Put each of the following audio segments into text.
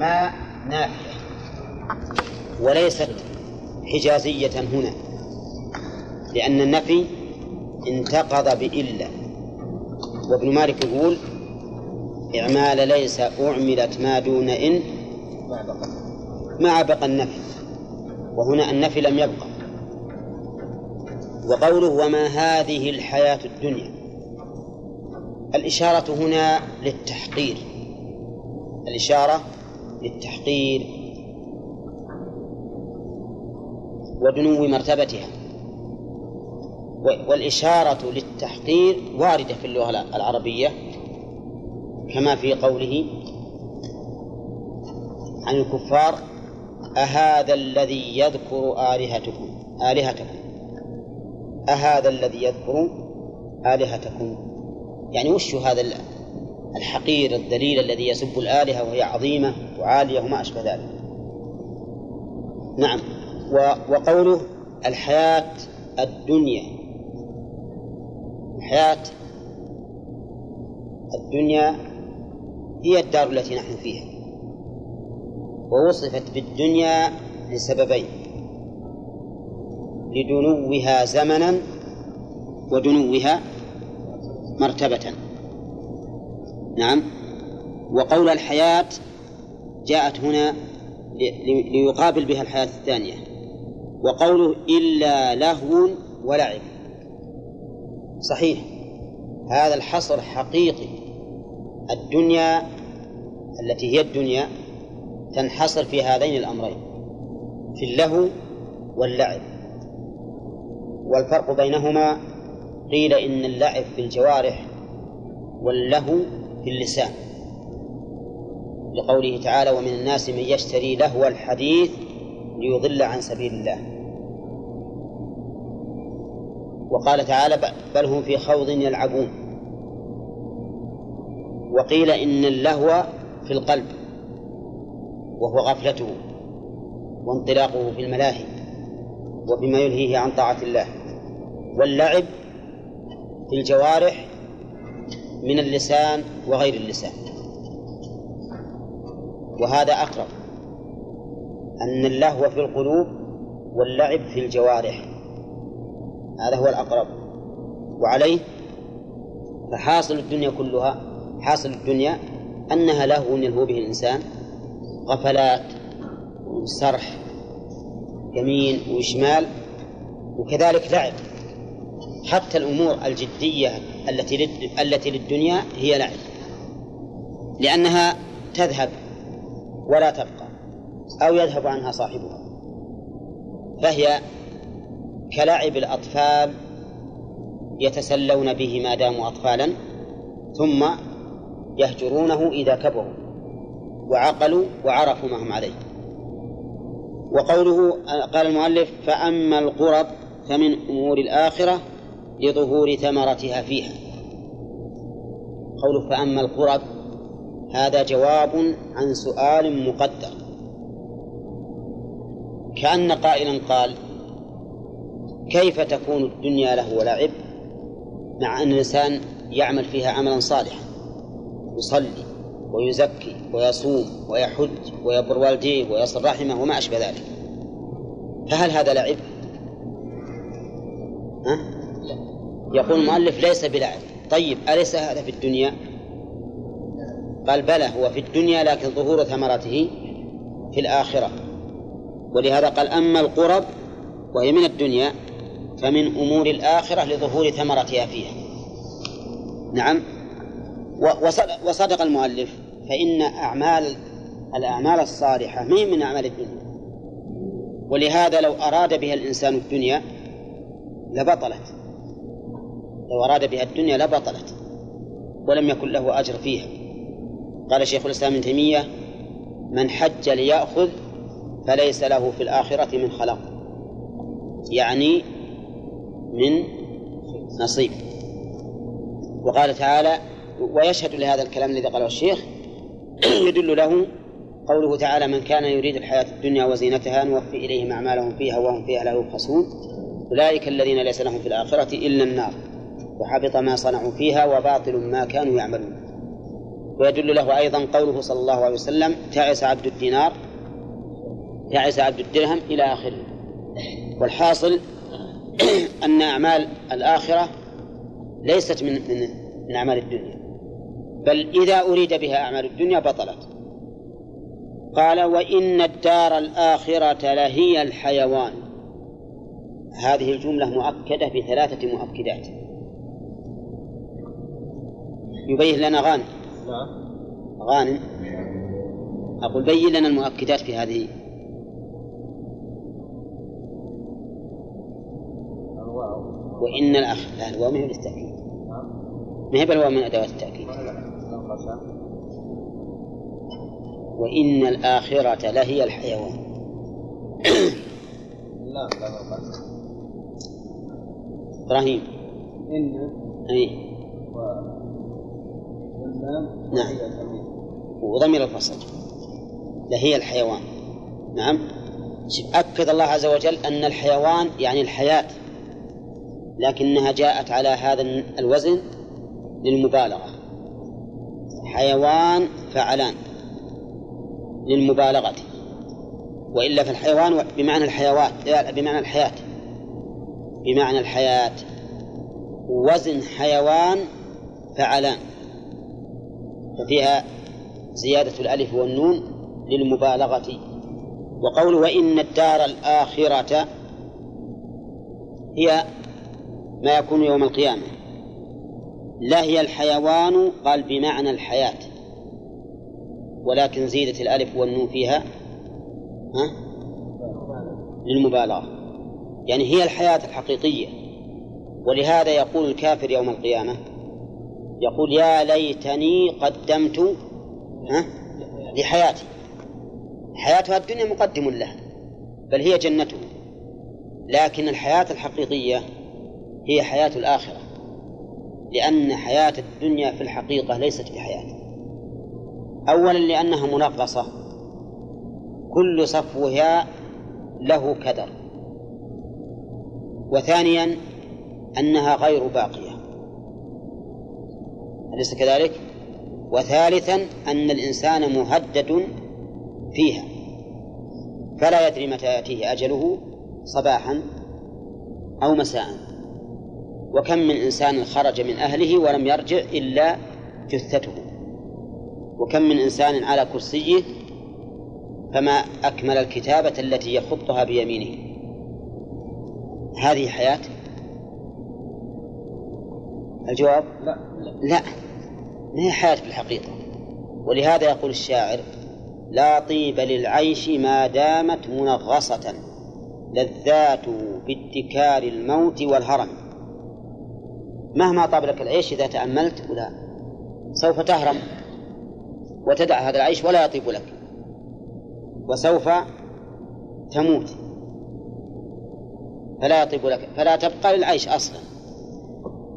ما نافية وليست حجازية هنا لأن النفي انتقض بإلا. وابن مالك يقول إعمال ليس أعملت ما دون إن مع بقى النفي. وهنا النفي لم يبقى. وقوله وما هذه الحياة الدنيا. الإشارة هنا للتحقير. الإشارة للتحقير ودنو مرتبتها. والإشارة للتحقير واردة في اللغة العربية كما في قوله عن الكفار أهذا الذي يذكر آلهتكم؟ آلهتكم. أهذا الذي يذكر آلهتكم. يعني وش هذا الحقير الذليل الذي يسب الآلهة وهي عظيمة وعالية وما أشبه ذلك. نعم. وقوله الحياة الدنيا. الحياة الدنيا هي الدار التي نحن فيها. ووصفت بالدنيا لسببين لدنوها زمنا ودنوها مرتبة. نعم. وقول الحياة جاءت هنا ليقابل بها الحياة الثانية. وقوله إلا لهو ولعب. صحيح. هذا الحصر حقيقي. الدنيا التي هي الدنيا تنحصر في هذين الأمرين. في اللهو واللعب. والفرق بينهما قيل إن اللعب في الجوارح واللهو في اللسان لقوله تعالى ومن الناس من يشتري لهو الحديث ليضل عن سبيل الله. وقال تعالى بل هم في خوض يلعبون. وقيل إن اللهو في القلب وهو غفلته وانطلاقه في الملاهي وبما يلهيه عن طاعة الله واللعب في الجوارح من اللسان وغير اللسان. وهذا أقرب. أن اللهو في القلوب واللعب في الجوارح. هذا هو الأقرب. وعليه فحاصل الدنيا كلها حاصل الدنيا أنها لهو يلهو به الإنسان. غفلات وسرح يمين وشمال وكذلك لعب. حتى الأمور الجدية التي التي للدنيا هي لعب. لأنها تذهب ولا تبقى أو يذهب عنها صاحبها. فهي كلعب الأطفال يتسلون به ما داموا أطفالا ثم يهجرونه إذا كبروا وعقلوا وعرفوا ما هم عليه. وقوله قال المؤلف فأما القرب فمن أمور الآخرة لظهور ثمرتها فيها قوله فأما القرب هذا جواب عن سؤال مقدر كأن قائلا قال كيف تكون الدنيا له ولعب مع أن الإنسان يعمل فيها عملا صالحا يصلي ويزكي ويصوم ويحج ويبر والديه ويصل رحمه وما أشبه ذلك فهل هذا لعب؟ ها؟ يقول المؤلف ليس بلعب. طيب أليس هذا في الدنيا؟ قال بلى هو في الدنيا لكن ظهور ثمرته في الآخرة. ولهذا قال أما القرب وهي من الدنيا فمن أمور الآخرة لظهور ثمرتها فيها. نعم. وصدق المؤلف فإن أعمال الأعمال الصالحة ما من أعمال الدنيا؟ ولهذا لو أراد بها الإنسان الدنيا لبطلت. لو أراد بها الدنيا لبطلت ولم يكن له أجر فيها. قال شيخ الإسلام ابن تيمية من حج ليأخذ فليس له في الآخرة من خلاق. يعني من نصيب. وقال تعالى ويشهد لهذا الكلام الذي قاله الشيخ يدل له قوله تعالى من كان يريد الحياة الدنيا وزينتها نوفي إليهم أعمالهم فيها وهم فيها لا يبخسون أولئك الذين ليس لهم في الآخرة إلا النار. وحبط ما صنعوا فيها وباطل ما كانوا يعملون. ويدل له أيضا قوله صلى الله عليه وسلم تعس عبد الدينار تعس عبد الدرهم إلى آخره. والحاصل أن أعمال الآخرة ليست من من من أعمال الدنيا. بل إذا أريد بها أعمال الدنيا بطلت. قال وإن الدار الآخرة لهي الحيوان. هذه الجملة مؤكدة بثلاثة مؤكدات. يبين لنا غانم. نعم. غانم. أقول بين لنا المؤكدات في هذه. وإن الأخ لا الواو من للتأكيد ما هي بالواو من أدوات التأكيد؟ وإن الآخرة لهي الحيوان. لا لا إبراهيم. إن. أي نعم. وضمير الفصل. لهي الحيوان. نعم. أكد الله عز وجل أن الحيوان يعني الحياة. لكنها جاءت على هذا الوزن للمبالغة. حيوان فعلان للمبالغة. وإلا في الحيوان بمعنى الحيوات بمعنى الحياة. بمعنى الحياة. وزن حيوان فعلان. ففيها زيادة الألف والنون للمبالغة. وقول وإن الدار الآخرة هي ما يكون يوم القيامة لا هي الحيوان قال بمعنى الحياة. ولكن زيدت الألف والنون فيها ها؟ للمبالغة. يعني هي الحياة الحقيقية. ولهذا يقول الكافر يوم القيامة يقول يا ليتني قدمت ها؟ لحياتي. حياتها الدنيا مقدم له بل هي جنته. لكن الحياة الحقيقية هي حياة الآخرة لأن حياة الدنيا في الحقيقة ليست بحياة. أولا لأنها منغصة كل صفوها له كدر. وثانيا أنها غير باقية. أليس كذلك؟ وثالثا أن الإنسان مهدد فيها. فلا يدري متى يأتيه أجله صباحا أو مساء. وكم من إنسان خرج من أهله ولم يرجع إلا جثته. وكم من إنسان على كرسيه فما أكمل الكتابة التي يخطها بيمينه. هذه حياة الجواب؟ لا. لا. ما هي حياة في الحقيقة ولهذا يقول الشاعر لا طيب للعيش ما دامت منغصة لذاته باتكار الموت والهرم. مهما طاب لك العيش إذا تأملت ولا. سوف تهرم وتدع هذا العيش ولا يطيب لك. وسوف تموت. فلا يطيب لك. فلا تبقى للعيش أصلا.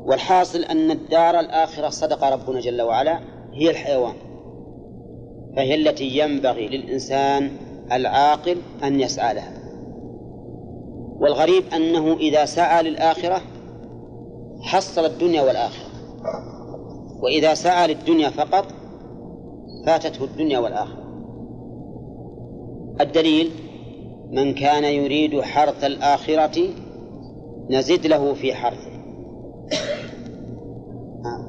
والحاصل أن الدار الآخرة صدق ربنا جل وعلا هي الحيوان. فهي التي ينبغي للإنسان العاقل أن يسعى لها. والغريب أنه إذا سعى للآخرة حصل الدنيا والآخرة. وإذا سعى للدنيا فقط فاتته الدنيا والآخرة. الدليل من كان يريد حرث الآخرة نزد له في حرثه.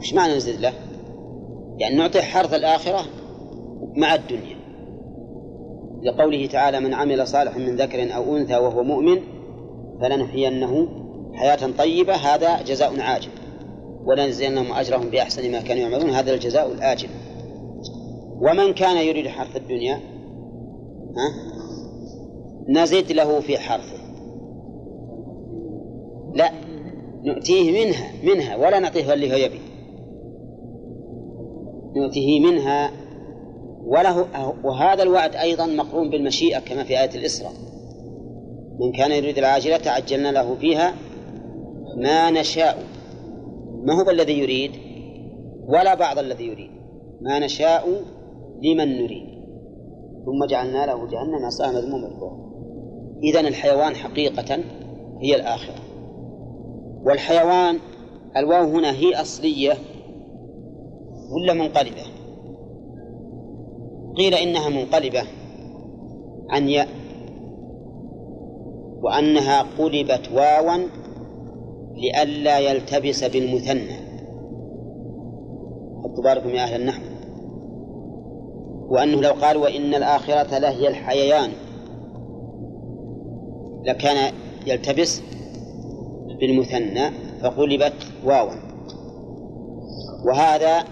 إيش معنى نزد له؟ يعني نعطيه حرث الآخرة مع الدنيا. لقوله تعالى من عمل صالحا من ذكر أو أنثى وهو مؤمن فلنحيينه حياة طيبة. هذا جزاء عاجل. ولنجزينهم أجرهم بأحسن ما كانوا يعملون. هذا الجزاء الآجل. ومن كان يريد حرث الدنيا؟ ها؟ نزد له في حرثه. لا نؤتيه منها منها ولا نعطيه اللي هو يبي. نؤتيه منها وله وهذا الوعد أيضا مقرون بالمشيئة كما في آية الإسراء. من كان يريد العاجلة تعجلنا له فيها ما نشاء. ما هو الذي يريد؟ ولا بعض الذي يريد. ما نشاء لمن نريد. ثم جعلنا له جهنم يصلاها مذموما. مدحورا إذا الحيوان حقيقة هي الآخرة. والحيوان الواو هنا هي أصلية ولا منقلبة؟ قيل إنها منقلبة عن ياء وأنها قلبت واوا لئلا يلتبس بالمثنى. بالكم يا أهل النحو. وأنه لو قال وإن الآخرة لهي الحييان لكان يلتبس بالمثنى فقلبت واوا وهذا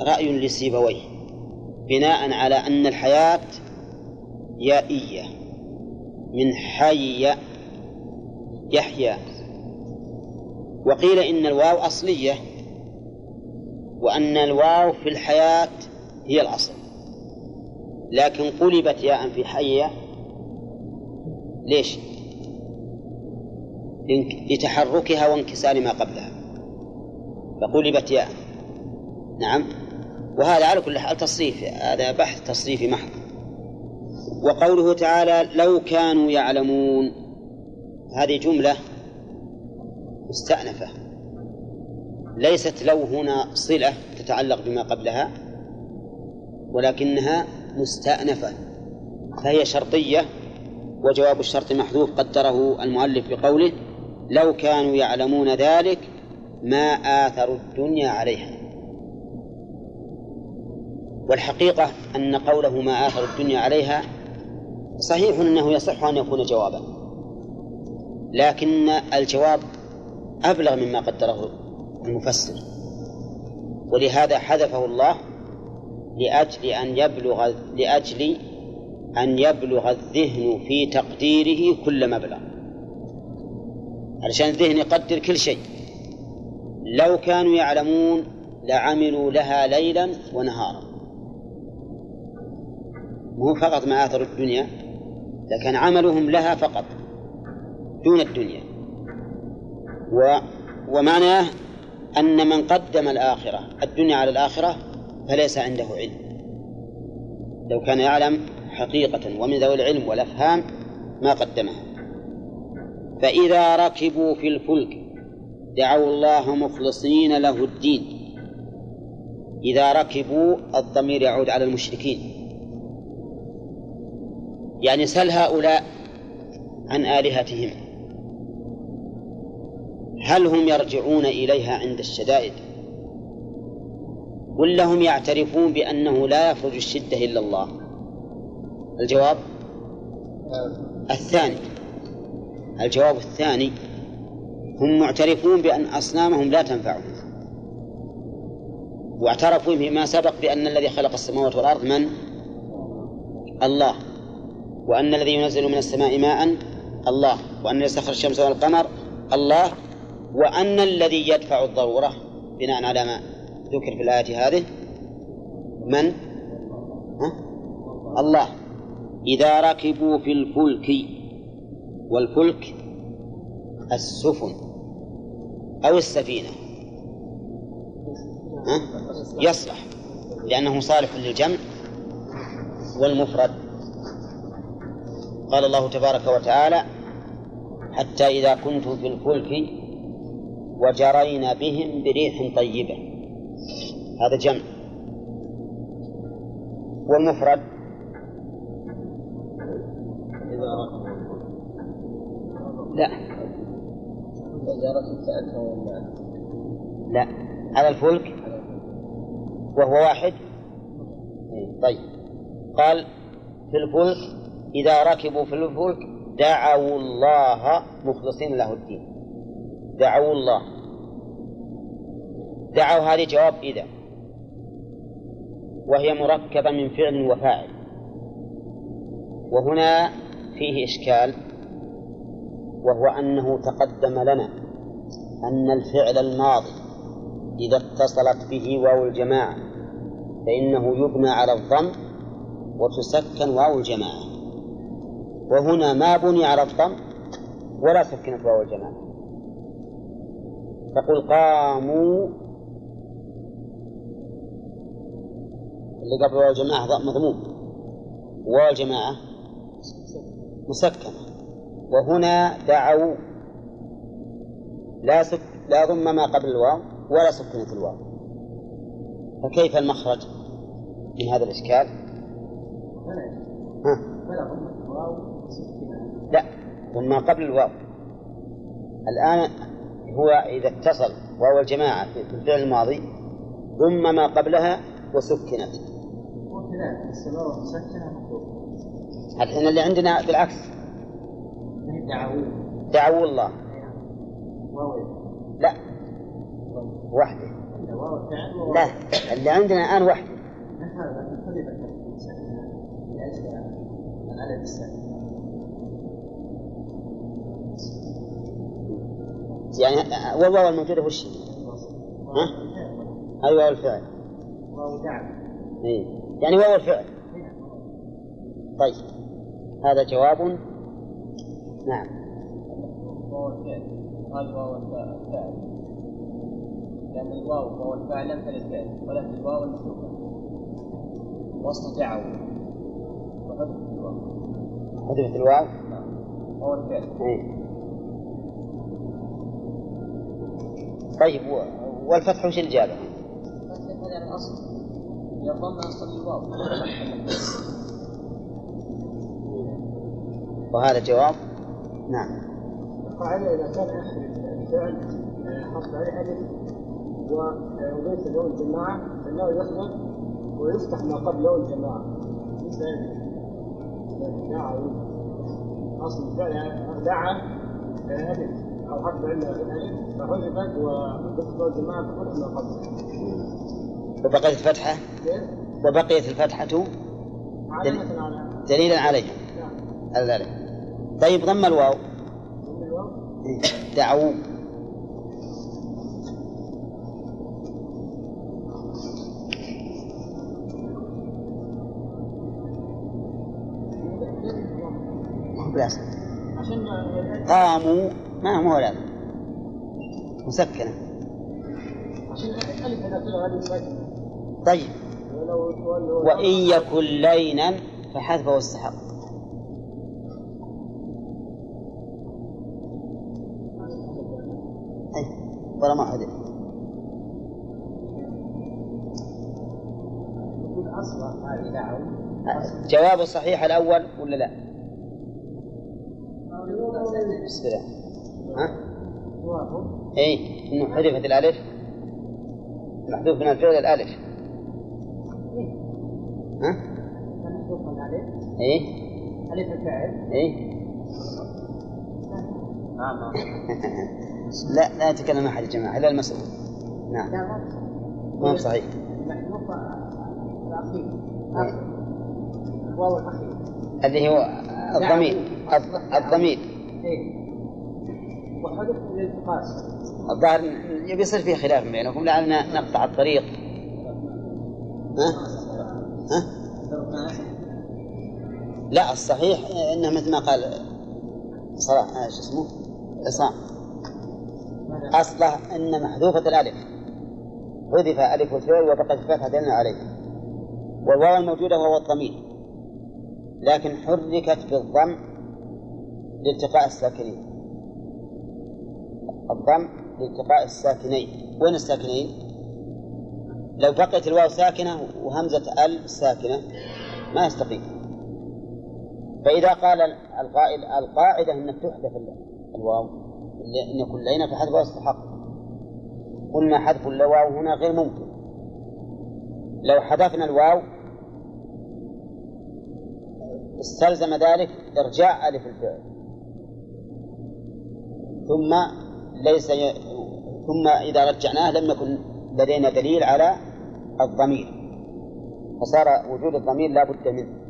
رأي لسيبويه بناء على أن الحياة يائية. من حي يحيى وقيل إن الواو أصلية وأن الواو في الحياة هي الأصل. لكن قلبت ياء في حية ليش؟ لتحركها وانكسار ما قبلها. فقلبت ياء. نعم. وهذا على كل حال تصريف هذا بحث تصريفي محض. وقوله تعالى لو كانوا يعلمون. هذه جملة مستأنفة. ليست لو هنا صلة تتعلق بما قبلها ولكنها مستأنفة. فهي شرطية وجواب الشرط محذوف قدره المؤلف بقوله لو كانوا يعلمون ذلك ما آثروا الدنيا عليها. والحقيقة أن قوله ما آثروا الدنيا عليها صحيح أنه يصح أن يكون جوابا لكن الجواب أبلغ مما قدره المفسر. ولهذا حذفه الله لأجل أن يبلغ لأجل أن يبلغ الذهن في تقديره كل مبلغ. علشان الذهن يقدر كل شيء. لو كانوا يعلمون لعملوا لها ليلا ونهارا. مو فقط ما آثروا الدنيا لكن عملهم لها فقط دون الدنيا. و ومعناه أن من قدم الآخرة الدنيا على الآخرة فليس عنده علم. لو كان يعلم حقيقة ومن ذوي العلم والأفهام ما قدمها. فإذا ركبوا في الفلك دعوا الله مخلصين له الدين. إذا ركبوا الضمير يعود على المشركين. يعني سل هؤلاء عن آلهتهم. هل هم يرجعون إليها عند الشدائد؟ ولا هم يعترفون بأنه لا يخرج الشدة إلا الله. الجواب؟ الثاني. الجواب الثاني هم معترفون بأن أصنامهم لا تنفعهم. واعترفوا بما سبق بأن الذي خلق السماوات والأرض من؟ الله. وأن الذي ينزل من السماء ماء؟ الله. وأن يسخر الشمس والقمر؟ الله. وأن الذي يدفع الضرورة بناء على ما ذكر في الآية هذه من؟ ها؟ الله. إذا ركبوا في الفلك والفلك السفن أو السفينة. ها؟ يصلح لأنه صالح للجمع والمفرد. قال الله تبارك وتعالى حتى إذا كنتم في الفلك وجرين بهم بريح طيبة. هذا جمع. والمفرد لا. لا. على الفلك؟ وهو واحد؟ طيب. قال في الفلك إذا ركبوا في الفلك دعوا الله مخلصين له الدين. دعوا الله. دعوا هذه جواب إذا. وهي مركبة من فعل وفاعل. وهنا فيه إشكال. وهو أنه تقدم لنا أن الفعل الماضي إذا اتصلت به واو الجماعة فإنه يبنى على الضم وتسكن واو الجماعة. وهنا ما بني على الضم ولا سكنت واو الجماعة. تقول قاموا اللي قبل واو الجماعة مضموم. واو الجماعة مسكنة. وهنا دعوا لا سك لا ضم ما قبل الواو ولا سكنت الواو فكيف المخرج من هذا الإشكال؟ ها؟ لا ثم قبل الواو الآن هو إذا اتصل واو الجماعة في الفعل الماضي ضم ما قبلها وسكنت الحين اللي عندنا بالعكس دعوا الله. لا. وحده. لا اللي عندنا الآن وحده. يعني والواو الموجودة وش ها؟ أي واو الفعل؟ واو إيه. يعني واو الفعل. طيب. هذا جواب نعم واو الفعل قال واو الفعل لأن الواو واو الفاعل لم تلد فعل ولكن الواو المشروكة وصل دعوا وحذفت الواو حذفت الواو؟ نعم واو الفعل. طيب والفتح وش الإجابة؟ هذا الأصل يضم أصل الواو وهذا جواب نعم. القاعدة إذا كان آخر الفعل حصل عليه ألف وضيف له الجماعة فإنه يخلق ويفتح ما قبله الجماعة. ليس دعا أصل الفعل دعا ألف أو حرف علة الألف فحذفت وضيف له الجماعة ففتح ما قبله وبقيت الفتحة؟ وبقيت الفتحة علامة على دليلا عليها. نعم. ذلك. طيب ضم الواو. دعوا قاموا. ما هو لازم مسكنة. طيب. وإن يكن لينا فحذفه استحق ولا ما دعوا جواب الصحيح الأول ولا لا؟ بسم الله ها؟ إيه إنه حذفت الألف. محذوف من الفعل الألف. ها؟ إيه. ألف الفاعل. إيه. نعم نعم. لا لا يتكلم أحد يا جماعة إلا المسؤول نعم. لا ما هو صحيح. الأخير. الواو الأخير. اللي هو الضمير. الض- الضمير. إيه. الالتقاص الظاهر يبي يصير فيه خلاف بينكم لعلنا نقطع الطريق. ها؟ ها؟ لا الصحيح إنه مثل ما قال صلاح آه، شو اسمه؟ عصام اصله أن محذوفة الألف. حذف ألف الفعل وبقت الفتحة دلنا عليه. والواو الموجودة وهو الضمير. لكن حركت بالضم لالتقاء الساكنين. الضم لالتقاء الساكنين. وين الساكنين؟ لو بقيت الواو ساكنة وهمزة ال ساكنة ما يستقيم. فإذا قال القائل القاعدة أن تحذف ال- الواو. يكون لينا في حذف يستحق قلنا حذف الواو هنا غير ممكن. لو حذفنا الواو استلزم ذلك إرجاع ألف الفعل. ثم ليس ي... ثم إذا رجعناه لم يكن لدينا دليل على الضمير. فصار وجود الضمير لا بد منه.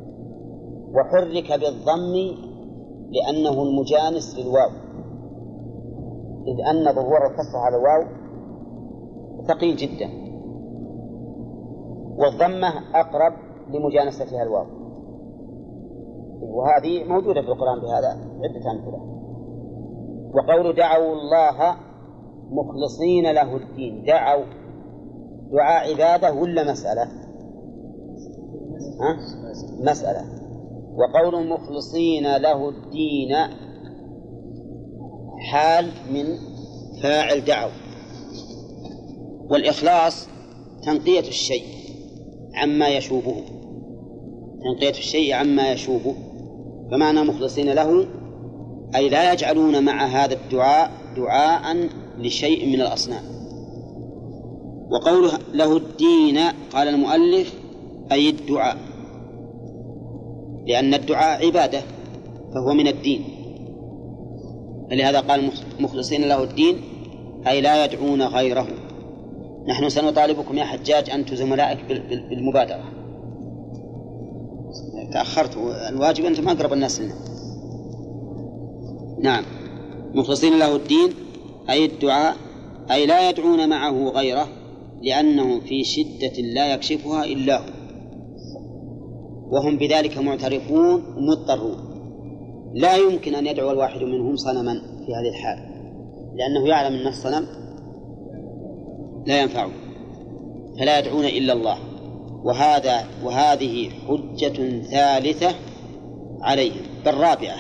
وحرك بالضم لأنه المجانس للواو. إذ أن ظهور الكسر على الواو ثقيل جدا. والضمة أقرب لمجانستها الواو. وهذه موجودة في القرآن بهذا عدة أمثلة. وقول دعوا الله مخلصين له الدين. دعوا. دعاء عبادة ولا مسألة؟ ها؟ مسألة. وقول مخلصين له الدين حال من فاعل دعوا والإخلاص تنقية الشيء عما يشوبه تنقية الشيء عما يشوبه فمعنى مخلصين له أي لا يجعلون مع هذا الدعاء دعاء لشيء من الأصنام. وقوله له الدين قال المؤلف أي الدعاء. لأن الدعاء عبادة فهو من الدين. فلهذا قال مخلصين له الدين أي لا يدعون غيره. نحن سنطالبكم يا حجاج أنتم زملائك بالمبادرة. تأخرت. الواجب أنتم أقرب الناس لنا نعم. مخلصين له الدين أي الدعاء أي لا يدعون معه غيره لأنه في شدة لا يكشفها إلا هو. وهم بذلك معترفون مضطرون. لا يمكن أن يدعو الواحد منهم صنما في هذه الحال لأنه يعلم أن الصنم لا ينفعه فلا يدعون إلا الله وهذا وهذه حجة ثالثة عليهم بل رابعة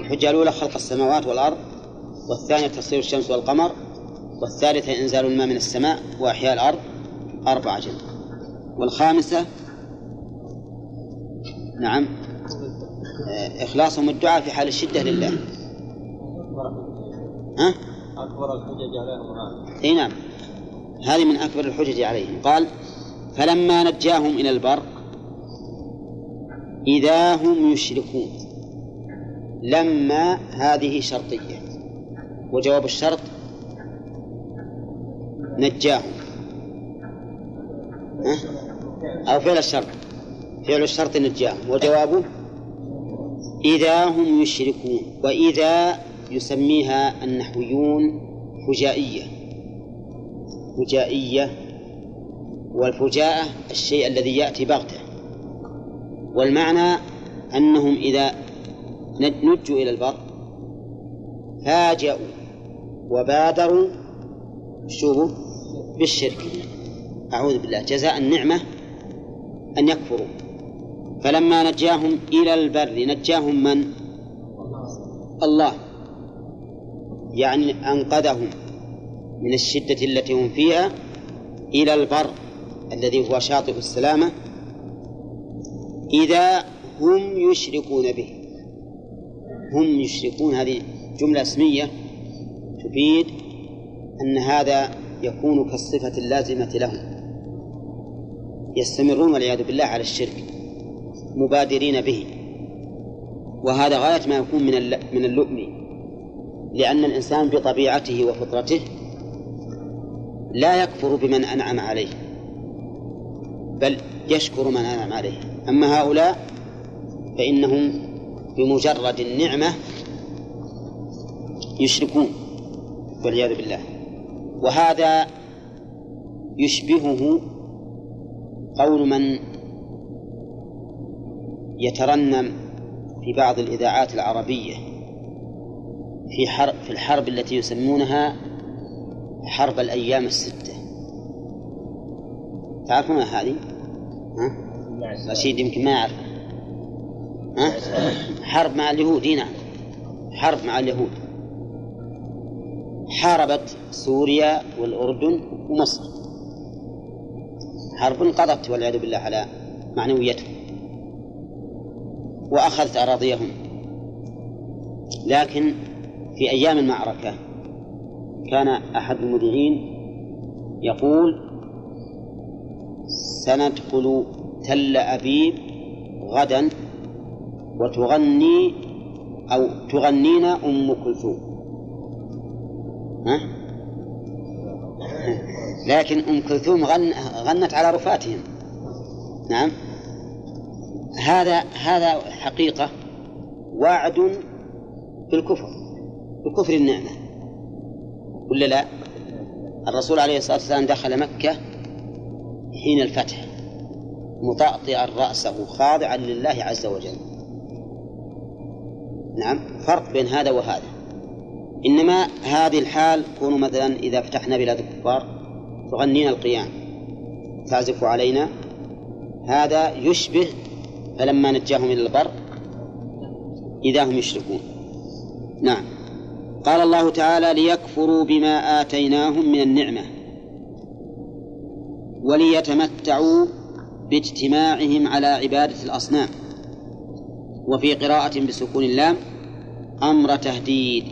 الحجة الأولى خلق السماوات والأرض والثانية تصوير الشمس والقمر والثالثة إنزال الماء من السماء وإحياء الأرض أربعة جنة والخامسة نعم. إخلاصهم الدعاء في حال الشدة لله. ها؟ أكبر الحجج عليهم أي نعم. هذه من أكبر الحجج عليهم. قال فلما نجاهم إلى البر إذا هم يشركون. لما هذه شرطية. وجواب الشرط نجاهم. أو فعل الشرط. فعل الشرط نجاهم. وجوابه إذا هم يشركون وإذا يسميها النحويون فجائية فجائية والفجاءة الشيء الذي يأتي بغتة. والمعنى أنهم إذا نجوا إلى البر فاجأوا وبادروا شوفوا بالشرك. أعوذ بالله. جزاء النعمة أن يكفروا. فلما نجاهم إلى البر نجاهم من؟ الله. يعني أنقذهم من الشدة التي هم فيها إلى البر الذي هو شاطئ السلامة إذا هم يشركون به. هم يشركون هذه جملة اسمية تفيد أن هذا يكون كالصفة اللازمة لهم. يستمرون والعياذ بالله على الشرك. مبادرين به. وهذا غاية ما يكون من من اللؤم. لأن الإنسان بطبيعته وفطرته لا يكفر بمن أنعم عليه بل يشكر من أنعم عليه. أما هؤلاء فإنهم بمجرد النعمة يشركون والعياذ بالله. وهذا يشبهه قول من يترنم في بعض الإذاعات العربية في حرب في الحرب التي يسمونها حرب الأيام الستة تعرفون هذه؟ ها؟ رشيد يمكن ما يعرف ها؟ حرب مع اليهود نعم حرب مع اليهود حاربت سوريا والأردن ومصر حرب قضت والعياذ بالله على معنويتهم وأخذت أراضيهم. لكن في أيام المعركة كان أحد المذيعين يقول سندخل تل أبيب غدا وتغني أو تغنينا أم كلثوم. ها؟ لكن أم كلثوم غن غنت على رفاتهم. نعم؟ هذا هذا حقيقة وعد بالكفر بكفر النعمة. ولا لا؟ الرسول عليه الصلاة والسلام دخل مكة حين الفتح مطأطئا رأسه خاضعا لله عز وجل. نعم فرق بين هذا وهذا. إنما هذه الحال تكون مثلا إذا فتحنا بلاد الكفار تغنينا القيام تعزف علينا هذا يشبه فلما نجاهم إلى البر إذا هم يشركون. نعم. قال الله تعالى ليكفروا بما آتيناهم من النعمة وليتمتعوا باجتماعهم على عبادة الأصنام وفي قراءة بسكون اللام أمر تهديد.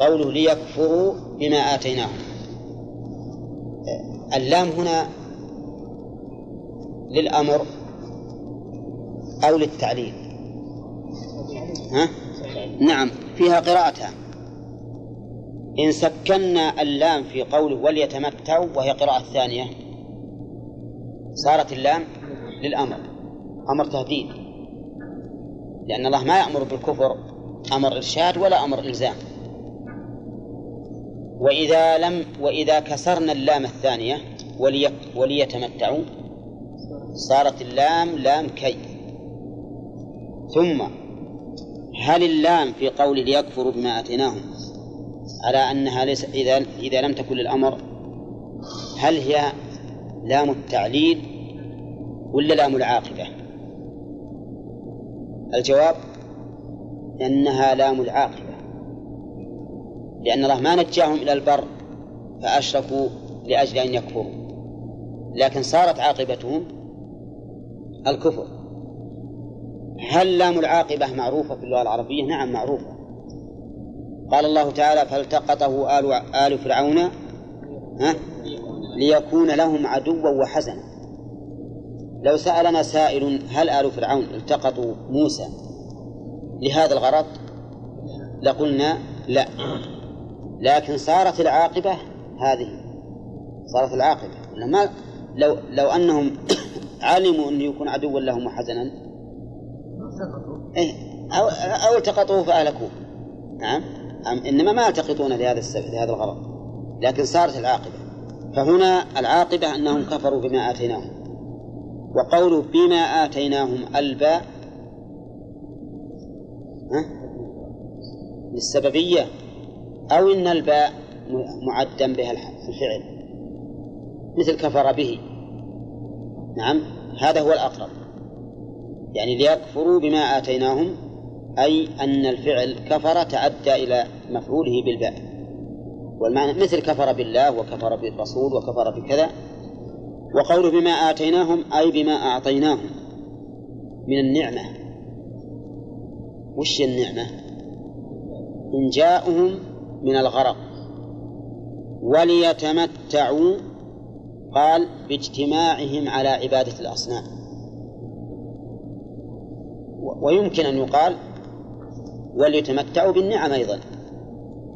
قوله ليكفروا بما آتيناهم. اللام هنا للأمر أو للتعليل. ها؟ نعم فيها قراءتان إن سكنا اللام في قوله وليتمتعوا وهي قراءة ثانية. صارت اللام للأمر. أمر تهديد. لأن الله ما يأمر بالكفر أمر إرشاد ولا أمر إلزام. وإذا لم وإذا كسرنا اللام الثانية ولي وليتمتعوا صارت اللام لام كي. ثم هل اللام في قول ليكفروا بما آتيناهم على أنها ليس إذا إذا لم تكن للأمر هل هي لام التعليل ولا لام العاقبة؟ الجواب أنها لام العاقبة لأن الله ما نجاهم إلى البر فأشركوا لأجل أن يكفروا لكن صارت عاقبتهم الكفر هل لام العاقبة معروفة في اللغة العربية؟ نعم معروفة. قال الله تعالى فالتقطه آل, آل فرعون ها؟ ليكون لهم عدوا وحزنا. لو سألنا سائل هل آل فرعون التقطوا موسى لهذا الغرض؟ لقلنا لا. لكن صارت العاقبة هذه. صارت العاقبة. ما لو لو أنهم علموا أنه يكون عدوا لهم وحزنا إيه. أو أو التقطوه فأهلكوه. نعم. إنما ما يلتقطون لهذا السبب لهذا الغرض. لكن صارت العاقبة. فهنا العاقبة أنهم كفروا بما آتيناهم. وقوله بما آتيناهم الباء للسببية. أو إن الباء معدا بها الفعل. مثل كفر به. نعم. هذا هو الأقرب. يعني ليكفروا بما آتيناهم أي أن الفعل كفر تعدى إلى مفعوله بالباء والمعنى مثل كفر بالله وكفر بالرسول وكفر بكذا وقوله بما آتيناهم أي بما أعطيناهم من النعمة. وش النعمة؟ إنجاؤهم من الغرق. وليتمتعوا قال باجتماعهم على عبادة الأصنام. ويمكن أن يقال وليتمتعوا بالنعم أيضا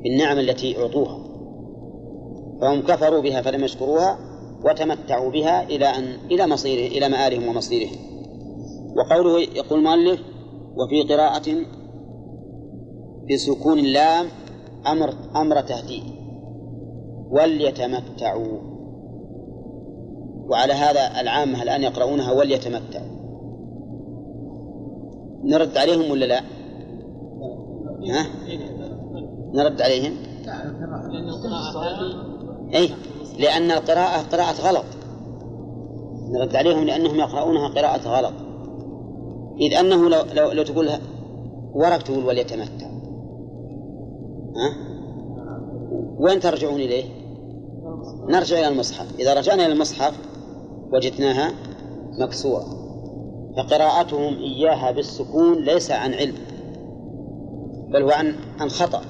بالنعم التي أعطوها. فهم كفروا بها فلم يشكروها وتمتعوا بها إلى أن إلى مصيره إلى مآلهم ومصيرهم. وقوله يقول المؤلف وفي قراءة بسكون اللام أمر أمر تهديد. وليتمتعوا. وعلى هذا العامة الآن يقرؤونها وليتمتعوا. نرد عليهم ولا لا؟ ها؟ نرد عليهم؟ أي لأن القراءة قراءة غلط نرد عليهم لأنهم يقرؤونها قراءة غلط إذ أنه لو, لو, لو تقول ورق تقول وليتمتع ها؟ وين ترجعون إليه؟ نرجع إلى المصحف إذا رجعنا إلى المصحف وجدناها مكسورة فقراءتهم إياها بالسكون ليس عن علم بل هو عن عن خطأ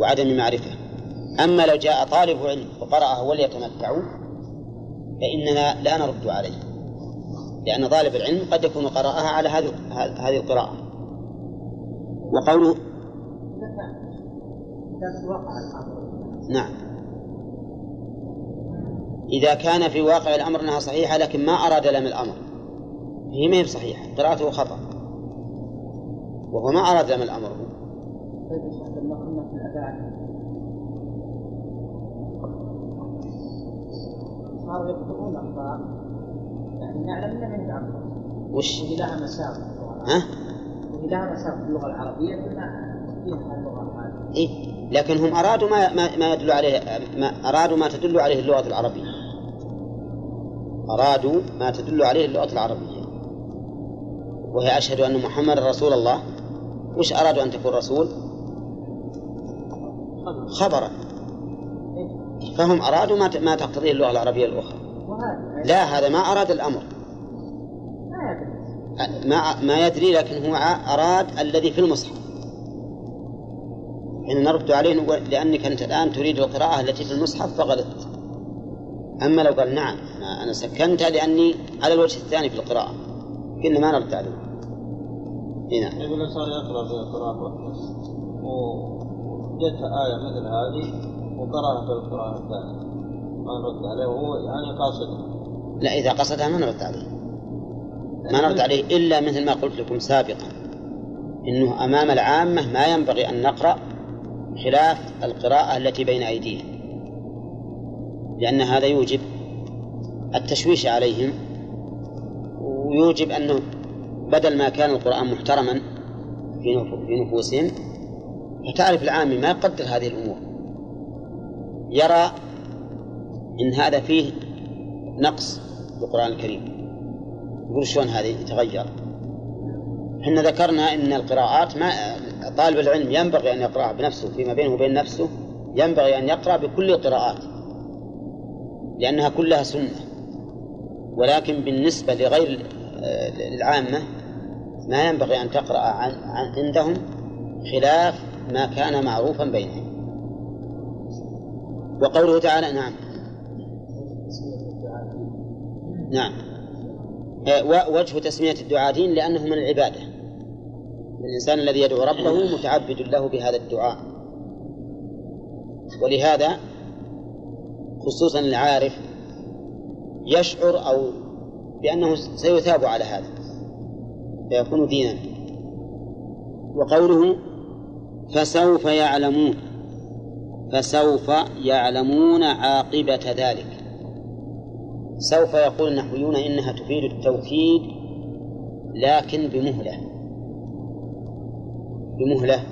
وعدم معرفة. أما لو جاء طالب علم وقرأه وليتمتعوا فإننا لا نرد عليه لأن طالب العلم قد يكون قرأها على هذه هذه القراءة. وقوله نعم. إذا كان في واقع الأمر أنها صحيحة لكن ما أراد لم الأمر. هي ما هي صحيحة قراءته خطأ وهو ما أراد لم الأمر صاروا يكتبون أخطاء يعني نعلم أنها وش؟ لها مساوئ ها؟ لها مساوئ في اللغة العربية فيها اللغة هذه. إيه لكن هم أرادوا ما ما, ما يدل عليه ما أرادوا ما تدل عليه اللغة العربية. أرادوا ما تدل عليه اللغة العربية. وهي أشهد أن محمد رسول الله. وش أرادوا أن تكون رسول؟ خبرا فهم أرادوا ما ما تقتضيه اللغة العربية الأخرى. لا هذا ما أراد الأمر. ما ما يدري لكن هو أراد الذي في المصحف. حين نرد عليه نقول لأنك أنت الآن تريد القراءة التي في المصحف فغلطت. أما لو قال نعم أنا سكنتها لأني على الوجه الثاني في القراءة. قلنا ما نرد عليه. هنا. يقول الإنسان يقرأ بالقراءة وجدت آية مثل هذه وقرأها في القراءة الثانية ما نرد عليه. وهو يعني قاصد. لا إذا قصدها ما نرد عليه. ما نرد عليه إلا مثل ما قلت لكم سابقا. إنه أمام العامة ما ينبغي أن نقرأ خلاف القراءة التي بين أيديهم لأن هذا يوجب التشويش عليهم. ويوجب أنه بدل ما كان القرآن محترما في نفوسهم فتعرف العامي ما يقدر هذه الأمور. يرى إن هذا فيه نقص في القرآن الكريم. يقول شلون هذه يتغير إحنا ذكرنا إن القراءات ما طالب العلم ينبغي أن يقرأ بنفسه فيما بينه وبين نفسه ينبغي أن يقرأ بكل القراءات لأنها كلها سنة. ولكن بالنسبة لغير العامة ما ينبغي أن تقرأ عن عندهم خلاف ما كان معروفا بينهم. وقوله تعالى نعم. نعم. وجه تسمية الدعاتين لأنه من العبادة. الإنسان الذي يدعو ربه متعبد له بهذا الدعاء. ولهذا خصوصا العارف يشعر أو بأنه سيثاب على هذا فيكون دينا. وقوله فسوف يعلمون فسوف يعلمون عاقبة ذلك. سوف يقول النحويون إنها تفيد التوكيد لكن بمهلة. بمهلة.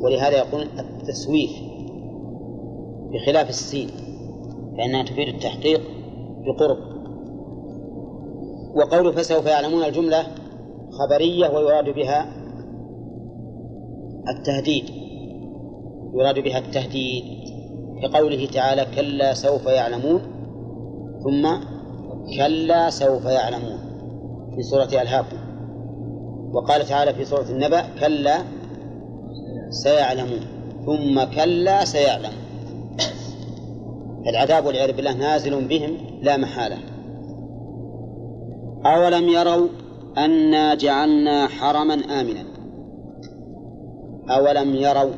ولهذا يقول التسويف بخلاف السين فإنها تفيد التحقيق بقرب. وقول فسوف يعلمون الجملة خبرية ويراد بها التهديد. يراد بها التهديد كقوله تعالى كلا سوف يعلمون ثم كلا سوف يعلمون في سورة ألهاكم. وقال تعالى في سورة النبأ كلا سيعلمون ثم كلا سيعلمون. العذاب والعياذ بالله نازل بهم لا محالة. أولم يروا أنا جعلنا حرما آمنا؟ أولم يروا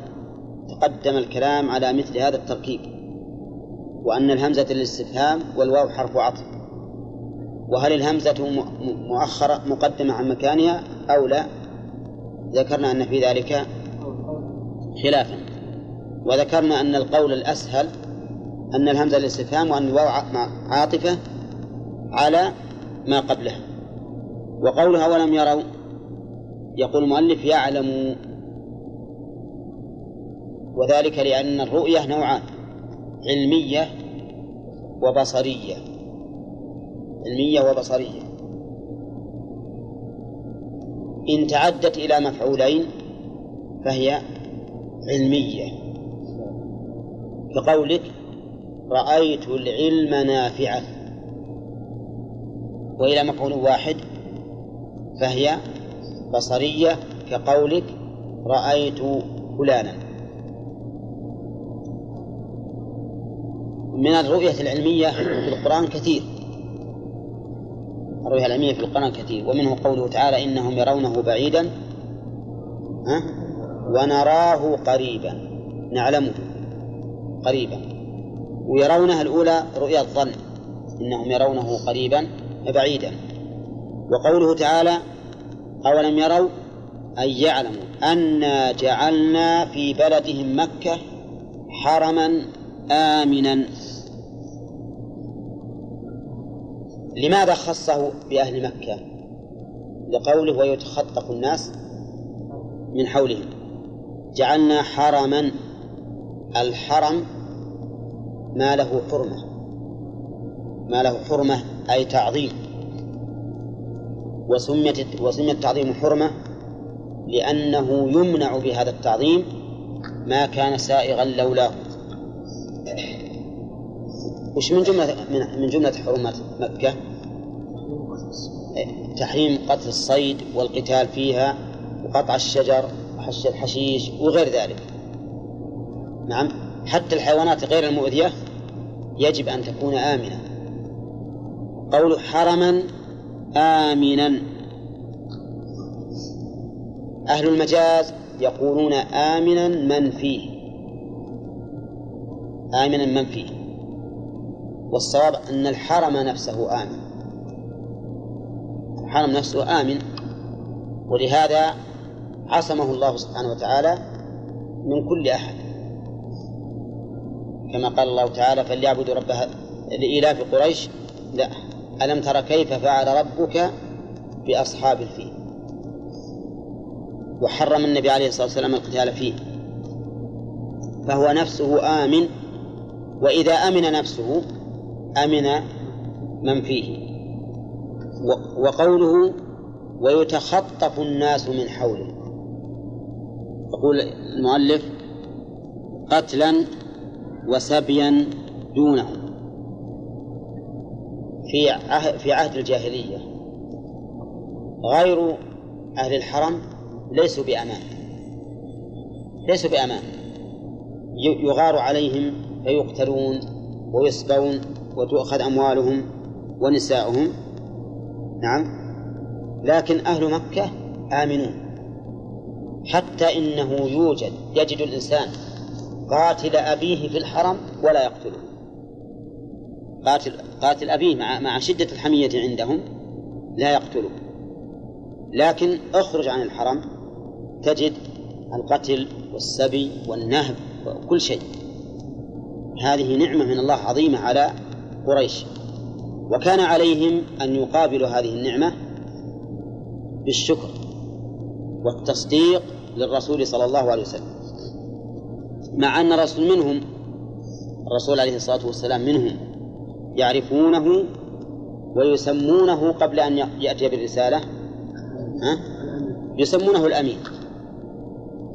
تقدم الكلام على مثل هذا التركيب وأن الهمزة للاستفهام والواو حرف عطف. وهل الهمزة مؤخرة مقدمة عن مكانها أو لا؟ ذكرنا أن في ذلك خلافا. وذكرنا أن القول الأسهل أن الهمزة للاستفهام وأن الواو عاطفة على ما قبلها وقولها ولم يروا يقول المؤلف يعلم. وذلك لأن الرؤية نوعان علمية وبصرية. علمية وبصرية. إن تعدت إلى مفعولين فهي علمية. كقولك رأيت العلم نافعا. وإلى مفعول واحد فهي بصرية كقولك رأيت فلانا. من الرؤية العلمية في القرآن كثير. الرؤية العلمية في القرآن كثير. ومنه قوله تعالى إنهم يرونه بعيدا ها؟ ونراه قريبا. نعلمه قريبا. ويرونها الأولى رؤيا الظن إنهم يرونه قريبا بعيدا وقوله تعالى أولم يروا أي يعلموا أنا جعلنا في بلدهم مكة حرما آمنا. لماذا خصه بأهل مكة؟ لقوله ويتخطف الناس من حولهم. جعلنا حرما الحرم ما له حرمة. ما له حرمة أي تعظيم. وسميت وسمي التعظيم حرمة لأنه يمنع بهذا التعظيم ما كان سائغا لولاه. وش من جملة من, جملة حرمات مكة؟ تحريم قتل الصيد والقتال فيها وقطع الشجر وحش الحشيش وغير ذلك. نعم؟ حتى الحيوانات غير المؤذية يجب أن تكون آمنة. قول حرما آمنا. أهل المجاز يقولون آمنا من فيه. آمنا من فيه. والصواب أن الحرم نفسه آمن. الحرم نفسه آمن. ولهذا عصمه الله سبحانه وتعالى من كل أحد. كما قال الله تعالى فليعبدوا رب لإيلاف قريش. لا. ألم تر كيف فعل ربك بأصحاب الفيل؟ وحرم النبي عليه الصلاة والسلام القتال فيه. فهو نفسه آمن وإذا أمن نفسه أمن من فيه. وقوله ويتخطف الناس من حوله. يقول المؤلف قتلا وسبيا دونهم في عهد في عهد الجاهلية. غير أهل الحرم ليسوا بأمان. ليسوا بأمان. يغار عليهم فيقتلون ويسبون وتؤخذ أموالهم ونساؤهم. نعم. لكن أهل مكة آمنون. حتى إنه يوجد يجد الإنسان قاتل أبيه في الحرم ولا يقتله. قاتل قاتل أبيه مع مع شدة الحمية عندهم لا يقتله. لكن اخرج عن الحرم تجد القتل والسبي والنهب وكل شيء. هذه نعمة من الله عظيمة على قريش. وكان عليهم أن يقابلوا هذه النعمة بالشكر والتصديق للرسول صلى الله عليه وسلم. مع أن الرسول منهم الرسول عليه الصلاة والسلام منهم يعرفونه ويسمونه قبل أن يأتي بالرسالة ها؟ يسمونه الأمين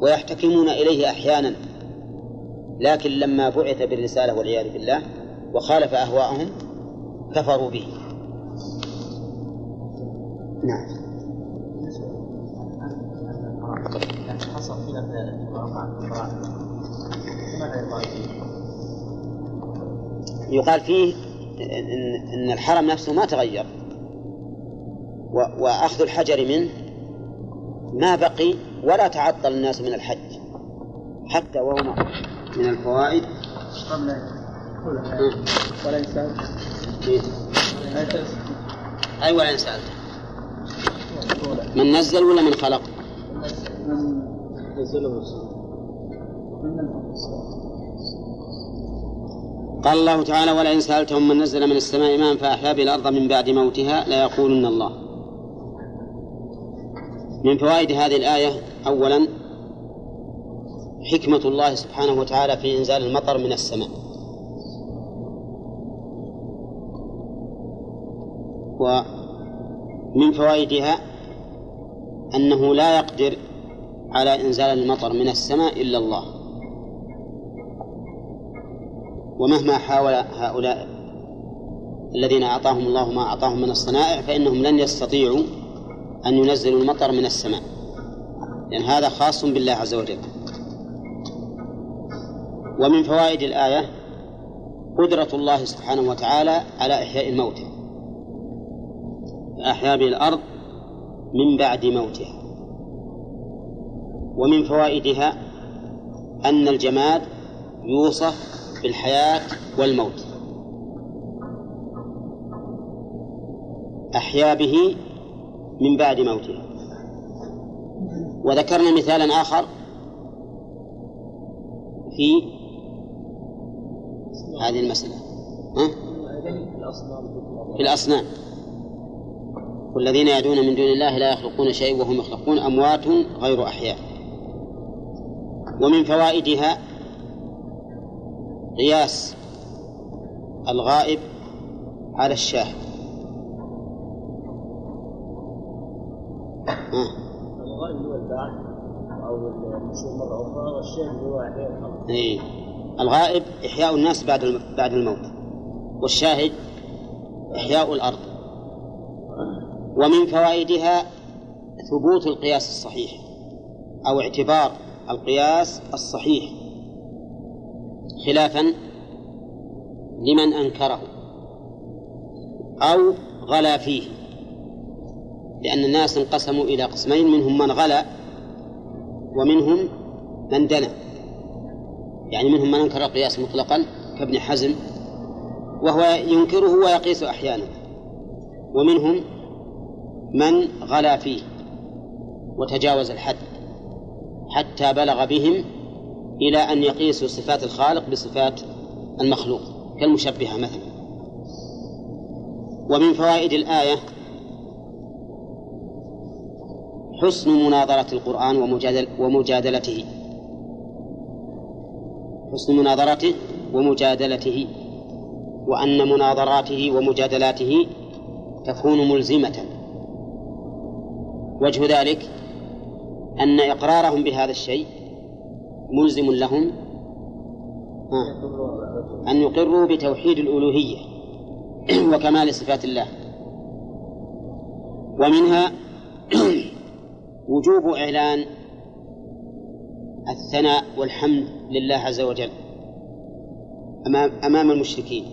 ويحتكمون إليه أحيانا لكن لما بعث بالرسالة والعياذ بالله وخالف أهواءهم كفروا به. نعم. حصل يقال فيه إن, الحرم نفسه ما تغير. وأخذ الحجر منه ما بقي ولا تعطل الناس من الحج. حتى وهو من الفوائد. قبل ولا إنسان أي ولا إنسان من نزل ولا من خلق؟ من نزله. قال الله تعالى ولئن سألتهم من نزل من السماء ماء فأحيا به الأرض من بعد موتها ليقولن الله. من فوائد هذه الآية أولا حكمة الله سبحانه وتعالى في إنزال المطر من السماء. ومن فوائدها أنه لا يقدر على إنزال المطر من السماء إلا الله. ومهما حاول هؤلاء الذين أعطاهم الله ما أعطاهم من الصنائع فإنهم لن يستطيعوا أن ينزلوا المطر من السماء. لأن هذا خاص بالله عز وجل. ومن فوائد الآية قدرة الله سبحانه وتعالى على إحياء الموتى أحيا به الأرض من بعد موتها. ومن فوائدها أن الجماد يوصف بالحياة والموت. أحيا به من بعد موته. وذكرنا مثالا آخر في هذه المسألة. ها؟ في الأصنام. والذين يدعون من دون الله لا يخلقون شيء وهم يخلقون أموات غير أحياء. ومن فوائدها قياس الغائب على الشاهد. الغائب هو أو النشور مرة أخرى والشاهد هو إحياء الغائب إحياء الناس بعد بعد الموت والشاهد إحياء الأرض. ومن فوائدها ثبوت القياس الصحيح أو اعتبار القياس الصحيح. خلافا لمن أنكره أو غلا فيه لأن الناس انقسموا إلى قسمين منهم من غلا ومنهم من دنا. يعني منهم من أنكر القياس مطلقا كابن حزم وهو ينكره ويقيس أحيانا ومنهم من غلا فيه وتجاوز الحد حتى بلغ بهم إلى أن يقيسوا صفات الخالق بصفات المخلوق كالمشبهة مثلا. ومن فوائد الآية حسن مناظرة القرآن ومجادل ومجادلته. حسن مناظرته ومجادلته وأن مناظراته ومجادلاته تكون ملزمة. وجه ذلك أن إقرارهم بهذا الشيء ملزم لهم أن يقروا بتوحيد الألوهية وكمال صفات الله. ومنها وجوب إعلان الثناء والحمد لله عز وجل أمام أمام المشركين.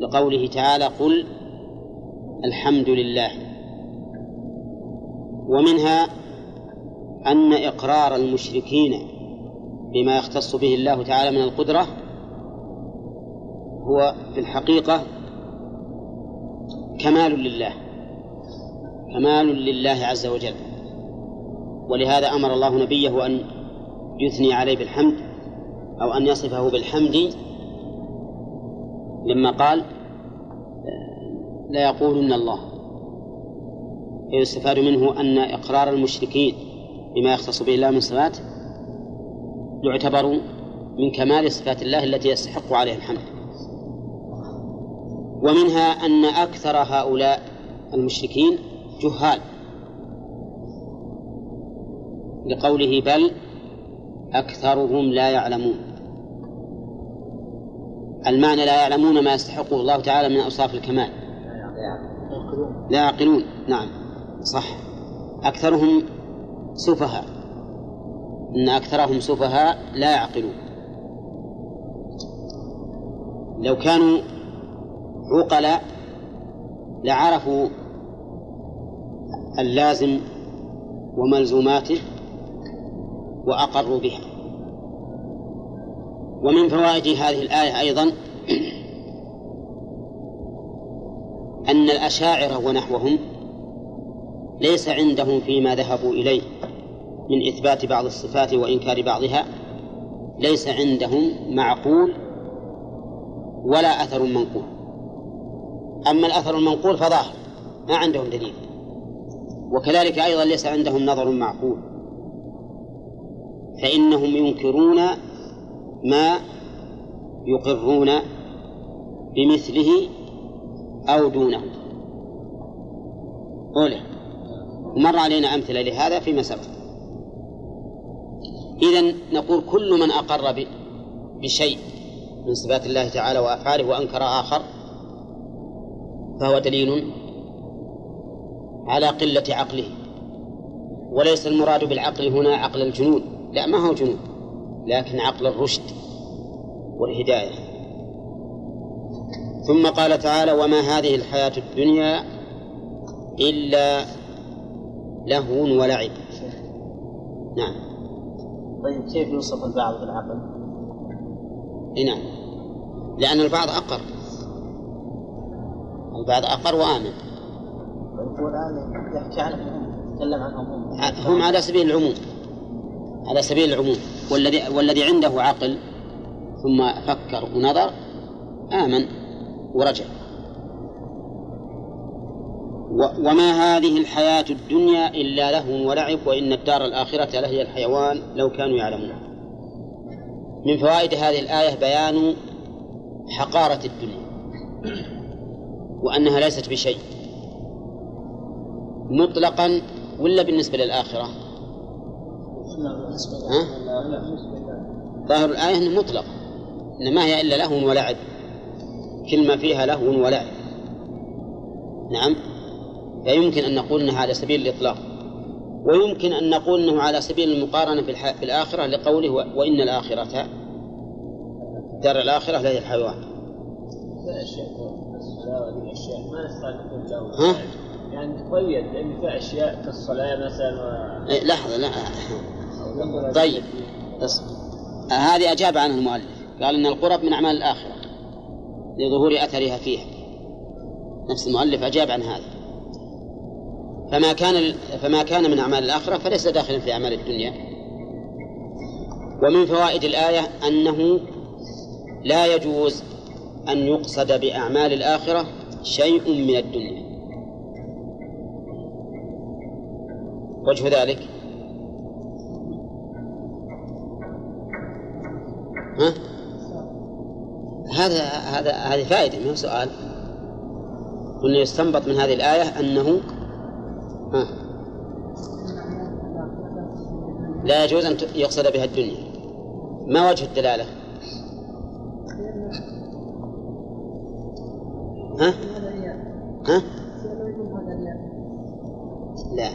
لقوله تعالى قل الحمد لله. ومنها أن إقرار المشركين بما يختص به الله تعالى من القدرة هو في الحقيقة كمال لله كمال لله عز وجل. ولهذا أمر الله نبيه أن يثني عليه بالحمد أو أن يصفه بالحمد. لما قال لا يقولن الله. يستفاد منه أن إقرار المشركين بما يختص به الله من صفات يعتبر من كمال صفات الله التي يستحق عليها الحمد. ومنها أن أكثر هؤلاء المشركين جهال. لقوله بل أكثرهم لا يعلمون. المعنى لا يعلمون ما يستحقه الله تعالى من أوصاف الكمال. لا يعقلون. نعم. صح. أكثرهم سفهاء. إن أكثرهم سفهاء لا يعقلون. لو كانوا عقلاء لعرفوا اللازم وملزوماته وأقروا بها. ومن فوائد هذه الآية أيضا أن الأشاعرة ونحوهم ليس عندهم فيما ذهبوا إليه. من إثبات بعض الصفات وإنكار بعضها ليس عندهم معقول ولا أثر منقول. أما الأثر المنقول فظاهر ما عندهم دليل. وكذلك أيضا ليس عندهم نظر معقول. فإنهم ينكرون ما يقرون بمثله أو دونه. أولى ومر علينا أمثلة لهذا فيما سبق. إذا نقول كل من أقر بشيء من صفات الله تعالى وأفعاله وأنكر آخر فهو دليل على قلة عقله. وليس المراد بالعقل هنا عقل الجنون. لا ما هو جنون لكن عقل الرشد والهداية. ثم قال تعالى وما هذه الحياة الدنيا إلا لهو ولعب. نعم. طيب كيف يوصف البعض بالعقل؟ نعم. لأن البعض أقر. البعض أقر وآمن. هو الآن يحكي عنهم يتكلم عنهم هم هم على سبيل العموم. على سبيل العموم. والذي والذي عنده عقل ثم فكر ونظر آمن ورجع. وما هذه الحياة الدنيا إلا لهو ولعب وإن الدار الآخرة لهي الحيوان لو كانوا يعلمون. من فوائد هذه الآية بيان حقارة الدنيا وأنها ليست بشيء. مطلقا ولا بالنسبة للآخرة؟ ها؟ ظاهر الآية أنه مطلق إن ما هي إلا لهو ولعب. كلمة فيها لهو ولعب. نعم؟ فيمكن أن نقول أنها على سبيل الإطلاق. ويمكن أن نقول أنه على سبيل المقارنة في الآخرة لقوله وإن الآخرة دار الآخرة لهي الحيوان. ها؟ يعني تقيد لأن في أشياء كالصلاة مثلا و... إيه لحظة لا. طيب اصبر هذه أجاب عنها المؤلف. قال إن القرب من أعمال الآخرة لظهور أثرها فيها. نفس المؤلف أجاب عن هذا. فما كان فما كان من أعمال الآخرة فليس داخلا في أعمال الدنيا. ومن فوائد الآية أنه لا يجوز أن يقصد بأعمال الآخرة شيء من الدنيا. وجه ذلك؟ ها؟ هذا هذا هذه فائدة هو سؤال؟ قلنا يستنبط من هذه الآية أنه ها لا يجوز أن يقصد بها الدنيا ما وجه الدلالة؟ ها؟ ها؟ لا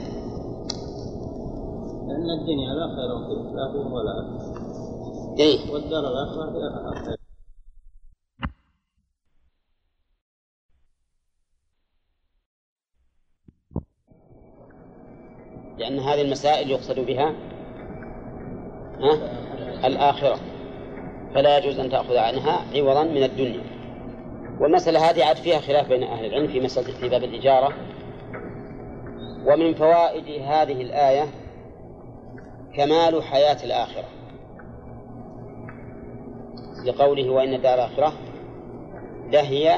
لأن الدنيا لا خير فيه لا هو ولا إيه والدار الآخرة فيها خير لأن هذه المسائل يقصد بها ها؟ الآخرة. فلا يجوز أن تأخذ عنها عوضا من الدنيا. والمسألة هذه عاد فيها خلاف بين أهل العلم في مسألة في باب الإجارة. ومن فوائد هذه الآية كمال حياة الآخرة. لقوله وإن الدار الآخرة لهي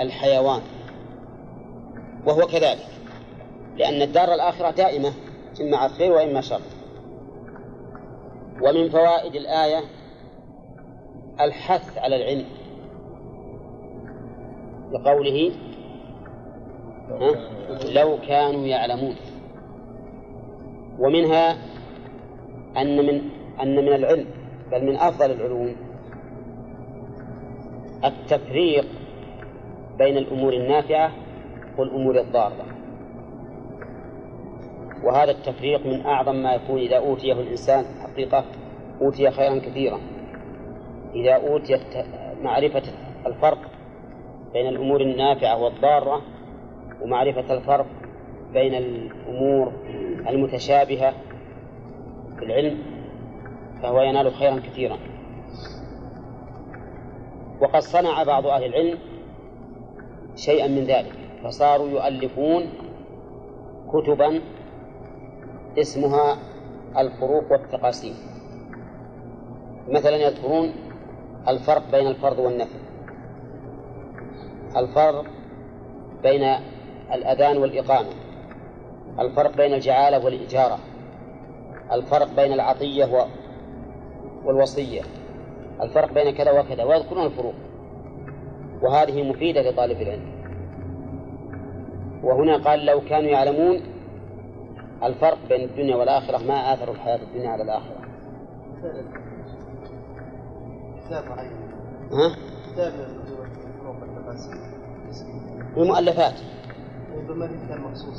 الحيوان. وهو كذلك. لأن الدار الآخرة دائمة. إما على خير وإما شر. ومن فوائد الآية الحث على العلم. لقوله لو كانوا يعلمون. ومنها أن من أن من العلم بل من أفضل العلوم التفريق بين الأمور النافعة والأمور الضارة. وهذا التفريق من أعظم ما يكون إذا أوتيه الإنسان حقيقة أوتي خيرا كثيرا. إذا أوتي معرفة الفرق بين الأمور النافعة والضارة ومعرفة الفرق بين الأمور المتشابهة في العلم فهو ينال خيرا كثيرا. وقد صنع بعض أهل العلم شيئا من ذلك فصاروا يؤلفون كتبا اسمها الفروق والتقاسيم. مثلا يذكرون الفرق بين الفرض والنفل الفرق بين الأذان والإقامة. الفرق بين الجعالة والإجارة. الفرق بين العطية والوصية. الفرق بين كذا وكذا. ويذكرون الفروق. وهذه مفيدة لطالب العلم. وهنا قال لو كانوا يعلمون الفرق بين الدنيا والآخرة ما آثروا الحياة الدنيا على الآخرة. ها؟ كتاب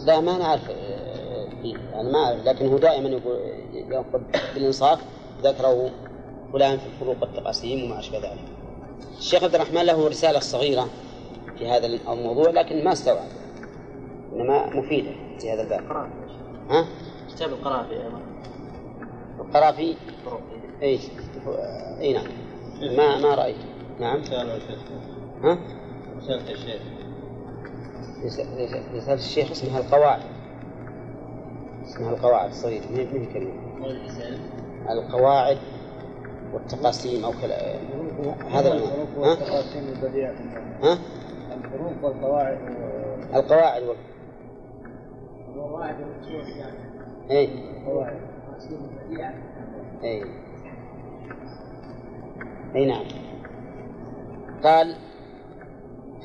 لا ما نعرف يعني ما أعرف لكن هو دائما يقول يأخذ بالإنصاف ذكره فلان في الفروق والتقاسيم وما أشبه ذلك. الشيخ عبد الرحمن له رسالة صغيرة في هذا الموضوع لكن ما استوعب إنما مفيدة في هذا الباب. ها؟ كتاب القرافي أيضا. القرافي؟ اي اي نعم. ما ما رأيت. نعم. ها؟ رسالة الشيخ رسالة الشيخ اسمها القواعد. اسمها القواعد الصغيرة ما هي كلمة. القواعد والتقاسيم أو كلا هذا الفروق والتقاسيم البديعة. ها؟ الفروق والقواعد القواعد اي اي اي نعم. قال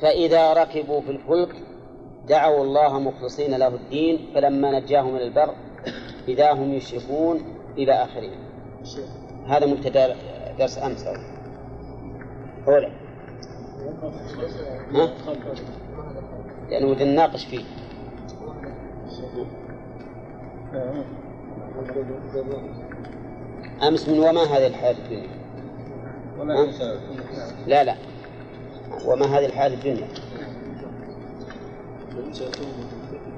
فإذا ركبوا في الفلك دعوا الله مخلصين له الدين فلما نجاهم من البر إذا هم يشركون إلى آخره هذا مبتدأ درس أمس. أولا ها؟ لأنه نناقش فيه. أمس من وما هذه الحياة الدنيا؟ لا لا. وما هذه الحياة الدنيا؟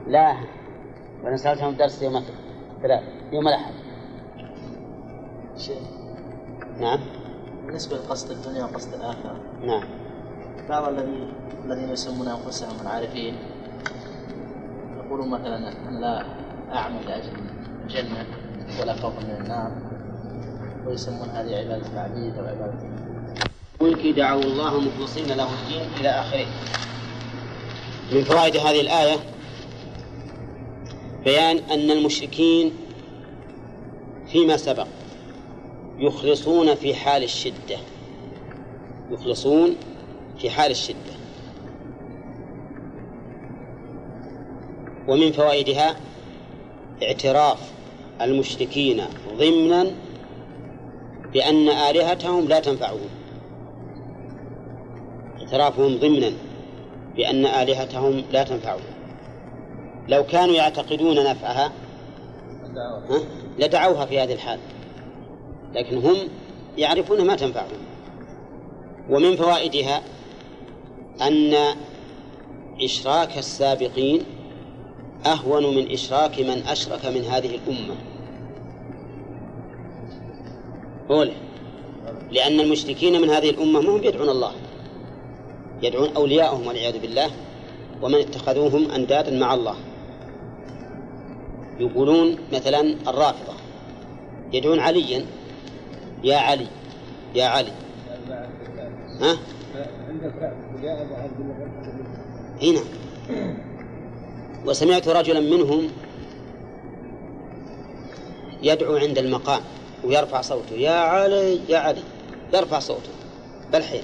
لا. وأنا سألتهم درس يوم ثلاثة يوم الأحد. شيخ. نعم. بالنسبة لقصد الدنيا وقصد الآخرة نعم. بعض الذي الذين يسمون أنفسهم العارفين يقولون مثلا أنا لا أعمل لأجل الجنة ولا خوفا من النار ويسمون هذه عبادة العبيد أو عبادة الملك. دعوا الله مخلصين له الدين إلى آخره. من فوائد هذه الآية بيان أن المشركين فيما سبق يخلصون في حال الشدة. يخلصون في حال الشدة. ومن فوائدها اعتراف المشركين ضمنا بأن آلهتهم لا تنفعهم. اعترافهم ضمنا بأن آلهتهم لا تنفعهم. لو كانوا يعتقدون نفعها ها؟ لدعوها في هذه الحال. لكن هم يعرفون ما تنفعهم. ومن فوائدها أن إشراك السابقين أهون من إشراك من أشرك من هذه الأمة. أولى لأن المشركين من هذه الأمة ما هم يدعون الله. يدعون أولياءهم والعياذ بالله ومن اتخذوهم أندادا مع الله. يقولون مثلا الرافضة. يدعون عليا. يا علي يا علي. ها؟ هنا. وسمعت رجلا منهم يدعو عند المقام ويرفع صوته. يا علي يا علي. يرفع صوته. بل حين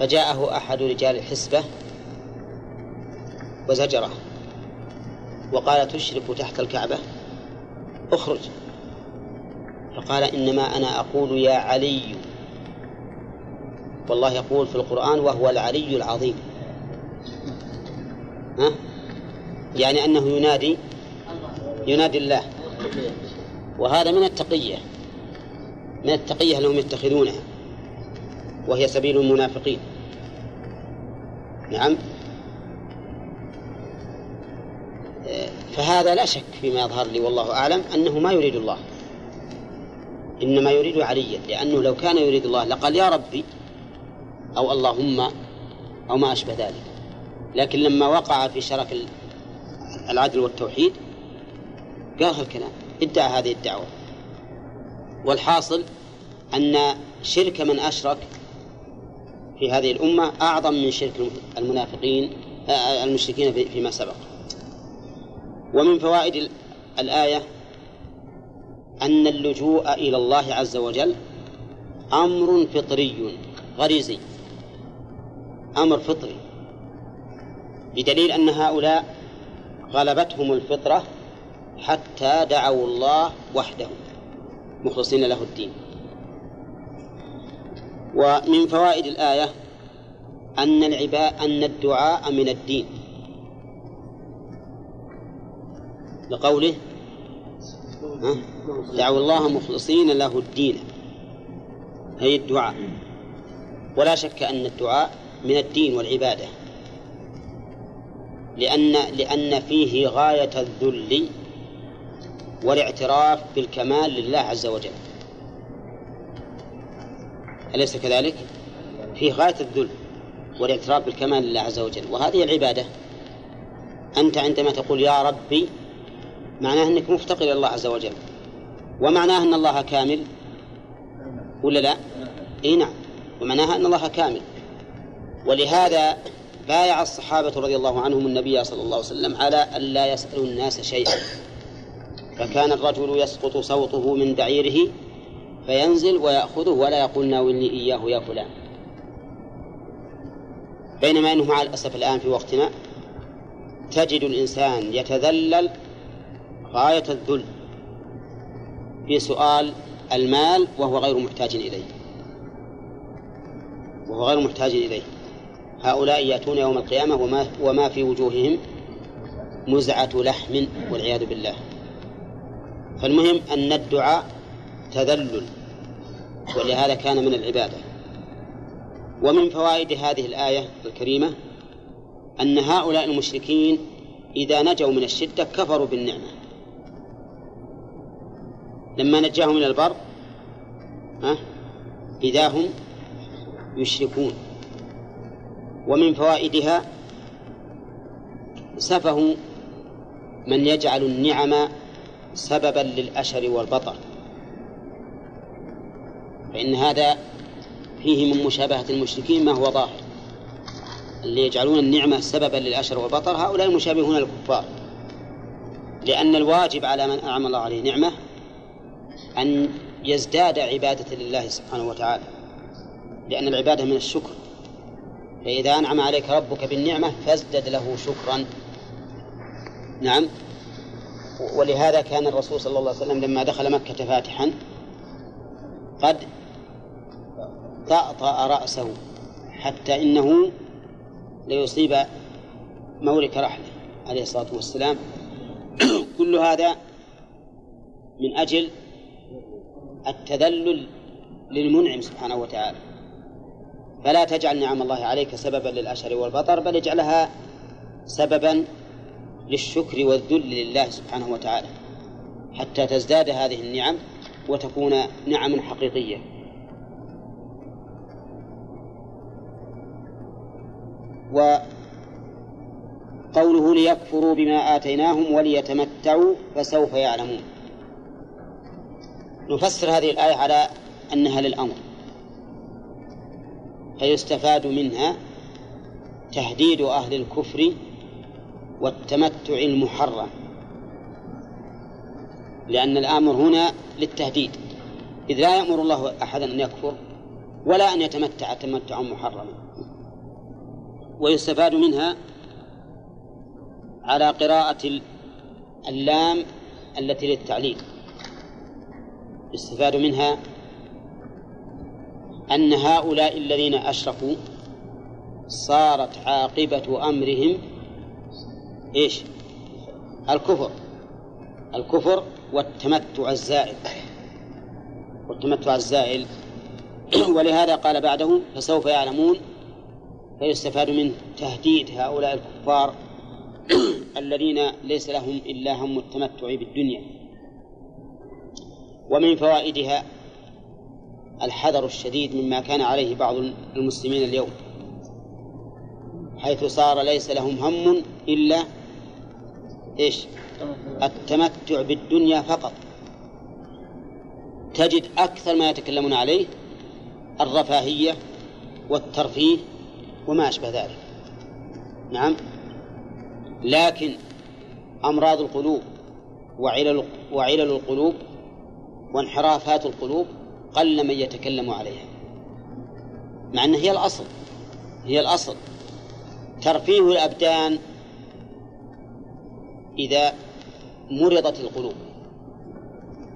فجاءه أحد رجال الحسبة وزجره وقال تشرك تحت الكعبة؟ اخرج. فقال إنما أنا أقول يا علي. والله يقول في القرآن وهو العلي العظيم. ها؟ يعني أنه ينادي ينادي الله. وهذا من التقية من التقية التي يتخذونها وهي سبيل المنافقين. نعم. فهذا لا شك فيما يظهر لي والله أعلم أنه ما يريد الله. إنما يريد عليا لأنه لو كان يريد الله لقال يا ربي أو اللهم أو ما أشبه ذلك. لكن لما وقع في شرك العدل والتوحيد؟ قال الكلام ادعى هذه الدعوة. والحاصل أن شرك من أشرك في هذه الأمة أعظم من شرك المنافقين آه، المشركين فيما سبق. ومن فوائد الآية أن اللجوء إلى الله عز وجل أمر فطري غريزي. أمر فطري. بدليل أن هؤلاء غلبتهم الفطرة حتى دعوا الله وحده. مخلصين له الدين. ومن فوائد الآية أن العباء أن الدعاء من الدين. لقوله دعوا الله مخلصين له الدين. هي الدعاء. ولا شك أن الدعاء من الدين والعبادة. لأن لأن فيه غاية الذل والاعتراف بالكمال لله عز وجل. أليس كذلك؟ فيه غاية الذل والاعتراف بالكمال لله عز وجل. وهذه العبادة أنت عندما تقول يا ربي معناه أنك مفتقر إلى الله عز وجل. ومعناه أن الله كامل؟ ولا لا؟ إي نعم. ومعناها أن الله كامل. ولهذا بايع الصحابة رضي الله عنهم النبي صلى الله عليه وسلم على أن لا يسألوا الناس شيئا. فكان الرجل يسقط صوته من بعيره فينزل ويأخذه ولا يقول ناولني إياه يا فلان. بينما أنه مع الأسف الآن في وقتنا تجد الإنسان يتذلل غاية الذل في سؤال المال وهو غير محتاج إليه. وهو غير محتاج إليه. هؤلاء يأتون يوم القيامة وما, وما في وجوههم مزعة لحم والعياذ بالله. فالمهم أن الدعاء تذلل ولهذا كان من العبادة. ومن فوائد هذه الآية الكريمة أن هؤلاء المشركين إذا نجوا من الشدة كفروا بالنعمة. لما نجاهم من البر إذا هم يشركون. ومن فوائدها سفه من يجعل النعم سببا للأشر والبطر فإن هذا فيه من مشابهة المشركين ما هو ظاهر. اللي يجعلون النعمة سببا للأشر والبطر هؤلاء مشابهون الكفار لأن الواجب على من أنعم الله عليه نعمة أن يزداد عبادة لله سبحانه وتعالى لأن العبادة من الشكر. فإذا أنعم عليك ربك بالنعمة فازدد له شكرا. نعم. ولهذا كان الرسول صلى الله عليه وسلم لما دخل مكة فاتحا قد طأطأ رأسه حتى إنه ليصيب مورك رحله عليه الصلاة والسلام. كل هذا من أجل التذلل للمنعم سبحانه وتعالى. فلا تجعل نعم الله عليك سببا للأشر والبطر بل اجعلها سببا للشكر والذل لله سبحانه وتعالى حتى تزداد هذه النعم وتكون نعم حقيقية. وقوله ليكفروا بما آتيناهم وليتمتعوا فسوف يعلمون. نفسر هذه الآية على أنها للأمر. فيستفاد منها تهديد أهل الكفر والتمتع المحرم. لأن الآمر هنا للتهديد. إذ لا يأمر الله أحدا أن يكفر ولا أن يتمتع تمتعا محرما. ويستفاد منها على قراءة اللام التي للتعليل. يستفاد منها أن هؤلاء الذين أشركوا صارت عاقبة أمرهم إيش؟ الكفر. الكفر والتمتع الزائل. والتمتع الزائل. ولهذا قال بعده فسوف يعلمون. فيستفاد من تهديد هؤلاء الكفار الذين ليس لهم إلا هم التمتع بالدنيا. ومن فوائدها الحذر الشديد مما كان عليه بعض المسلمين اليوم حيث صار ليس لهم هم إلا إيش؟ التمتع بالدنيا فقط. تجد أكثر ما يتكلمون عليه الرفاهية والترفيه وما أشبه ذلك. نعم. لكن أمراض القلوب وعلل وعلل القلوب وانحرافات القلوب قل من يتكلم عليها. مع أنها هي الأصل. هي الأصل. ترفيه الأبدان إذا مرضت القلوب.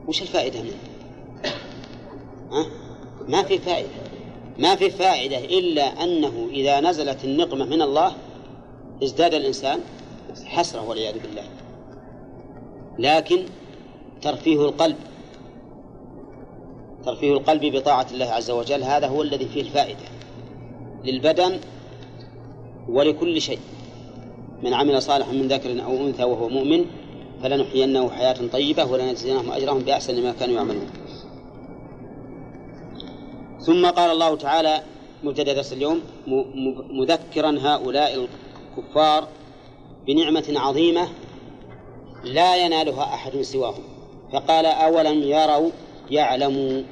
وش الفائدة منه؟ ها؟ ما في فائدة. ما في فائدة إلا أنه إذا نزلت النقمة من الله ازداد الإنسان حسرة والعياذ بالله. لكن ترفيه القلب ترفيه القلب بطاعة الله عز وجل هذا هو الذي فيه الفائدة للبدن ولكل شيء. من عمل صالحا من ذكر أو أنثى وهو مؤمن فلنحيينه حياة طيبة ولنجزينهم أجرهم بأحسن ما كانوا يعملون. ثم قال الله تعالى مبتدأ درس اليوم مذكرا هؤلاء الكفار بنعمة عظيمة لا ينالها أحد سواهم. فقال أولم يروا يعلموا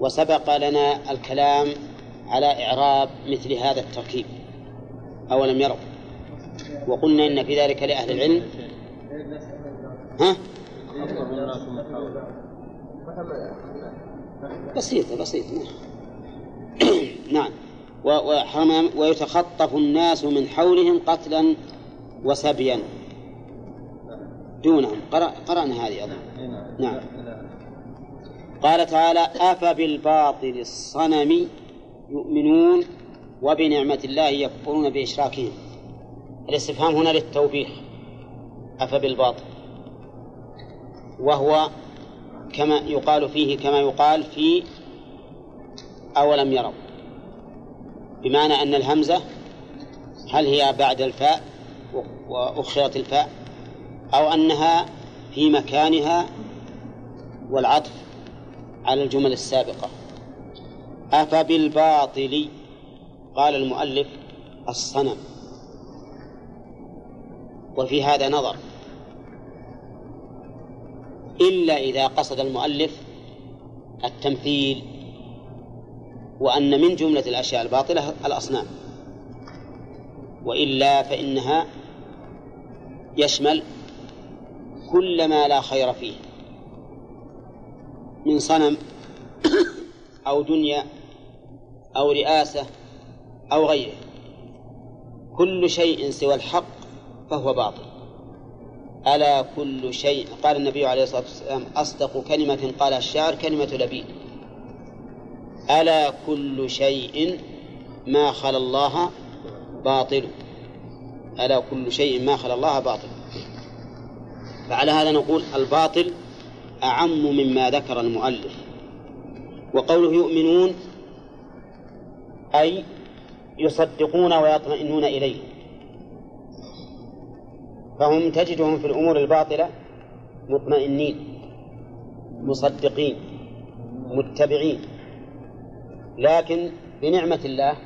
وسبق لنا الكلام على إعراب مثل هذا التركيب أولم يروا؟ وقلنا إن في ذلك لأهل العلم. ها؟ بسيطة بسيطة. نعم. ويتخطف الناس من حولهم قتلا وسبيا. دونهم قرأنا هذه أظن. نعم. قال تعالى أفبالباطل الصنم يؤمنون وبنعمة الله يكفرون بإشراكهم. الاستفهام هنا للتوبيخ. أفبالباطل. وهو كما يقال فيه كما يقال في أولم يروا. بمعنى أن الهمزة هل هي بعد الفاء وأخرت الفاء؟ أو أنها في مكانها والعطف على الجمل السابقة. أفبالباطل قال المؤلف الصنم. وفي هذا نظر. إلا إذا قصد المؤلف التمثيل وأن من جملة الأشياء الباطلة الأصنام. وإلا فإنها يشمل كل ما لا خير فيه. من صنم أو دنيا أو رئاسة أو غيره. كل شيء سوى الحق فهو باطل. ألا كل شيء قال النبي عليه الصلاة والسلام أصدق كلمة قالها الشاعر كلمة لبيد. ألا كل شيء ما خلا الله باطل. ألا كل شيء ما خلا الله باطل. فعلى هذا نقول الباطل أعم مما ذكر المؤلف. وقوله يؤمنون أي يصدقون ويطمئنون إليه. فهم تجدهم في الأمور الباطلة مطمئنين مصدقين متبعين. لكن بنعمة الله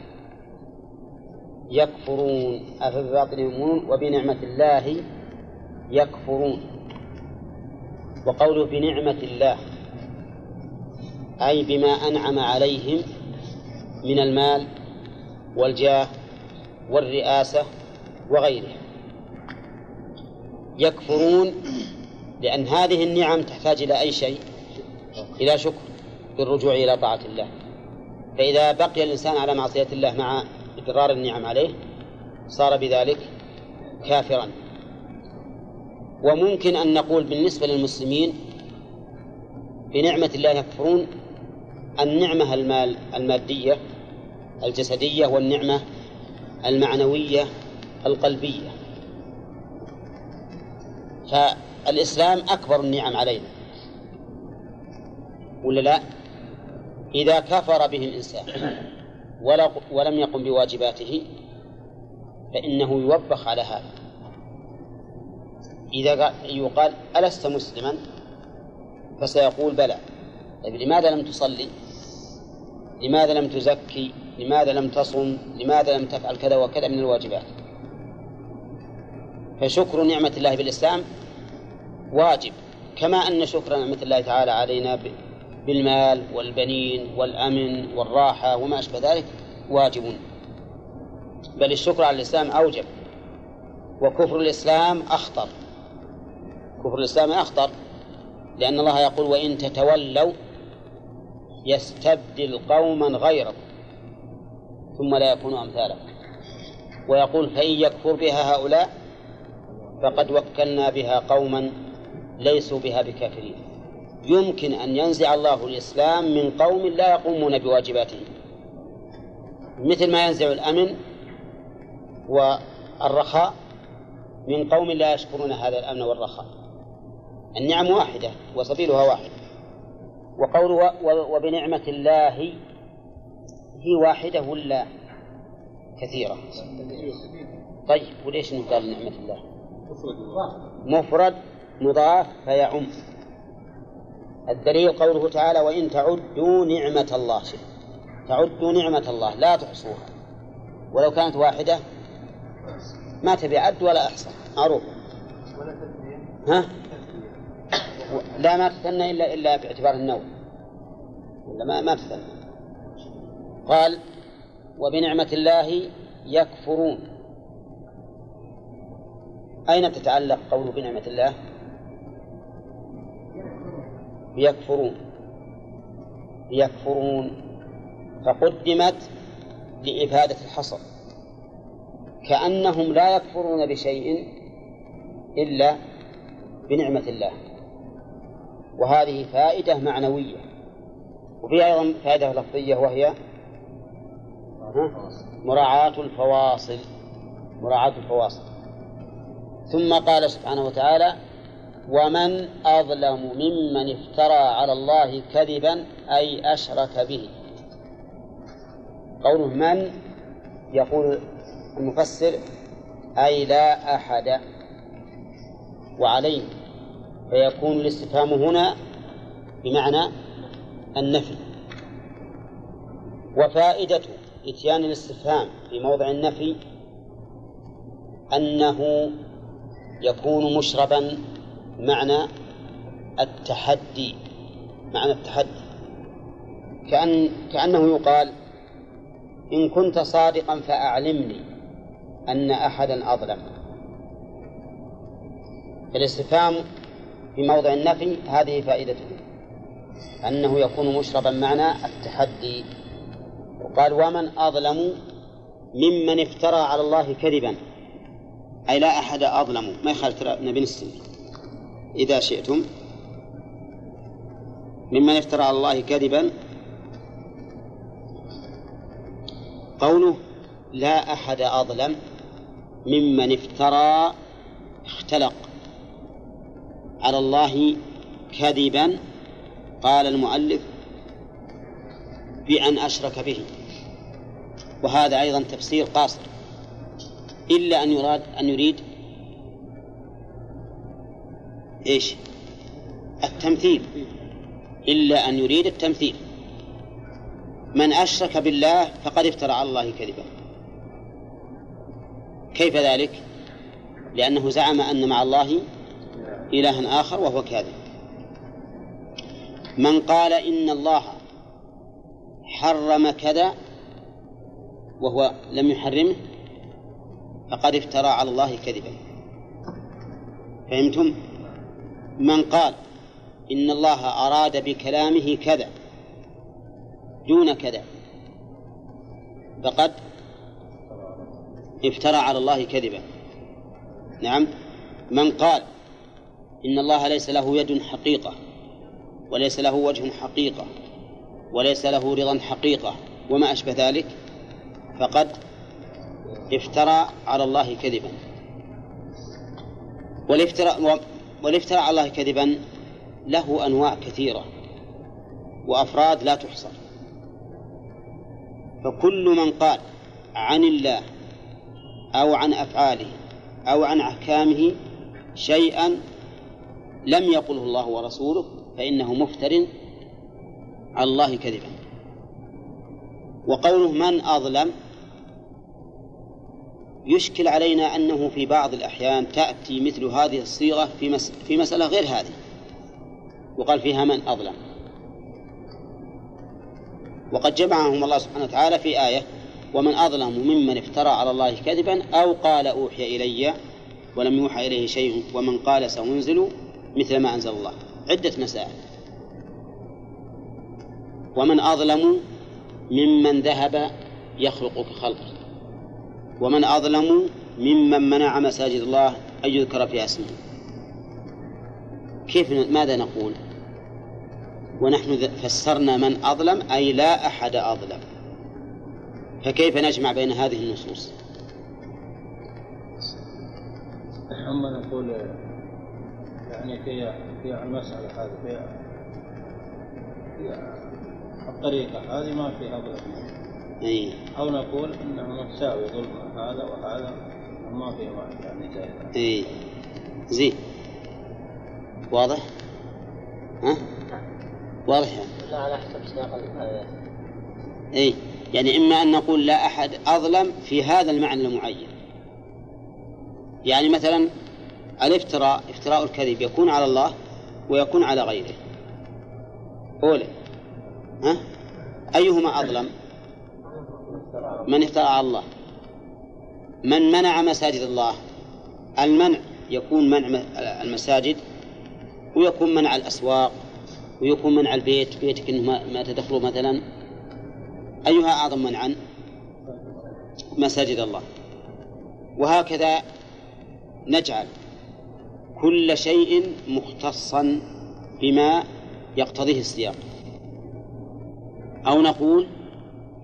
يكفرون أفبباطل يؤمنون وبنعمة الله يكفرون. وقوله بنعمة الله أي بما أنعم عليهم من المال والجاه والرئاسة وغيرها يكفرون لأن هذه النعم تحتاج إلى أي شيء؟ إلى شكر بالرجوع إلى طاعة الله. فإذا بقي الإنسان على معصية الله مع إقرار النعم عليه صار بذلك كافرا. وممكن أن نقول بالنسبة للمسلمين بنعمة الله يكفرون النعمة المال المادية الجسدية والنعمة المعنوية القلبية. فالإسلام أكبر النعم علينا. ولا لا؟ إذا كفر به الإنسان ولم يقم بواجباته فإنه يوبخ على هذا. إذا يقال ألست مسلما؟ فسيقول بلى. طيب لماذا لم تصلي؟ لماذا لم تزكي؟ لماذا لم تصم؟ لماذا لم تفعل كذا وكذا من الواجبات؟ فشكر نعمة الله بالإسلام واجب كما أن شكر نعمة الله تعالى علينا بالمال والبنين والأمن والراحة وما أشبه ذلك واجب. بل الشكر على الإسلام أوجب وكفر الإسلام أخطر. كفر الإسلام أخطر لأن الله يقول وإن تتولوا يستبدل قوما غيركم ثم لا يكونوا أمثالكم. ويقول فإن يكفر بها هؤلاء فقد وكلنا بها قوما ليسوا بها بكافرين. يمكن أن ينزع الله الإسلام من قوم لا يقومون بواجباته مثل ما ينزع الأمن والرخاء من قوم لا يشكرون هذا الأمن والرخاء. النعم واحدة وسبيلها واحد. وقوله وبنعمة الله هي واحدة ولا كثيرة؟ طيب وليش قال نعمة الله؟ مفرد مضاف فيعم. الدليل قوله تعالى وإن تعدوا نعمة الله. تعدوا نعمة الله لا تحصوها. ولو كانت واحدة ما تبي عد ولا أحصى. معروف. ها؟ لا ما تثنى إلا إلا باعتبار النوم. ولا ما ما تثنى. قال وبنعمة الله يكفرون. أين تتعلق قوله بنعمة الله؟ يكفرون. يكفرون. فقدمت لإفادة الحصر. كأنهم لا يكفرون بشيء إلا بنعمة الله. وهذه فائدة معنوية. وفيها أيضا فائدة لفظية وهي مراعاة الفواصل. مراعاة الفواصل. ثم قال سبحانه وتعالى ومن أظلم ممن افترى على الله كذبا أي أشرك به. قوله من يقول المفسر أي لا أحد وعليه فيكون الاستفهام هنا بمعنى النفي. وفائدة إتيان الاستفهام في موضع النفي أنه يكون مشربا معنى التحدي معنى التحدي. كأن كأنه يقال إن كنت صادقا فأعلمني أن أحدا أظلم. الاستفهام في موضع النفي هذه فائدته. أنه يكون مشربا معنى التحدي. وقال ومن أظلم ممن افترى على الله كذبا. أي لا أحد أظلم. ما يخالف ترى نبي السن. إذا شئتم. ممن افترى على الله كذبا. قوله لا أحد أظلم ممن افترى اختلق. على الله كذبا قال المؤلف بأن أشرك به. وهذا أيضا تفسير قاصر. إلا أن يراد أن يريد إيش؟ التمثيل. إلا أن يريد التمثيل. من أشرك بالله فقد افترى على الله كذبا. كيف ذلك؟ لأنه زعم أن مع الله إلها آخر وهو كاذب. من قال إن الله حرم كذا وهو لم يحرمه فقد افترى على الله كذبا. فهمتم؟ من قال إن الله أراد بكلامه كذا دون كذا فقد افترى على الله كذبا. نعم. من قال إن الله ليس له يد حقيقة وليس له وجه حقيقة وليس له رضا حقيقة وما أشبه ذلك فقد افترى على الله كذبا. والافتراء والافتراء على الله كذبا له أنواع كثيرة وأفراد لا تحصر. فكل من قال عن الله أو عن أفعاله أو عن أحكامه شيئا لم يقله الله ورسوله فإنه مفتر على الله كذبا. وقوله من أظلم يشكل علينا أنه في بعض الأحيان تأتي مثل هذه الصيغة في, مس في مسألة غير هذه. وقال فيها من أظلم. وقد جمعهم الله سبحانه وتعالى في آية ومن أظلم ممن افترى على الله كذبا أو قال أوحي إلي ولم يوحى إليه شيء ومن قال سأنزل مثل ما أنزل الله. عدة مسائل. ومن أظلم ممن ذهب يخلق كخلقه ومن أظلم ممن منع مساجد الله أن يذكر في اسمه. كيف ماذا نقول؟ ونحن فسرنا من أظلم أي لا أحد أظلم. فكيف نجمع بين هذه النصوص؟ أما نقول يعني في في المسألة هذه في الطريقة هذه ما فيها ظلم أي. أو نقول أنه متساوي ظلم هذا وهذا ما في يعني زائد أي. زين. واضح؟ ها؟ واضح يعني؟ لا على حسب سياق الآيات أي. يعني إما أن نقول لا أحد أظلم في هذا المعنى المعين. يعني مثلا الافتراء افتراء الكذب يكون على الله ويكون على غيره. أولى ها؟ أيهما أظلم؟ من افترى على الله. من منع مساجد الله. المنع يكون منع المساجد ويكون منع الأسواق ويكون منع البيت بيتك إنه ما تدخلوا مثلا. أيها أعظم منعا؟ مساجد الله. وهكذا نجعل. كل شيء مختصا بما يقتضيه السياق. أو نقول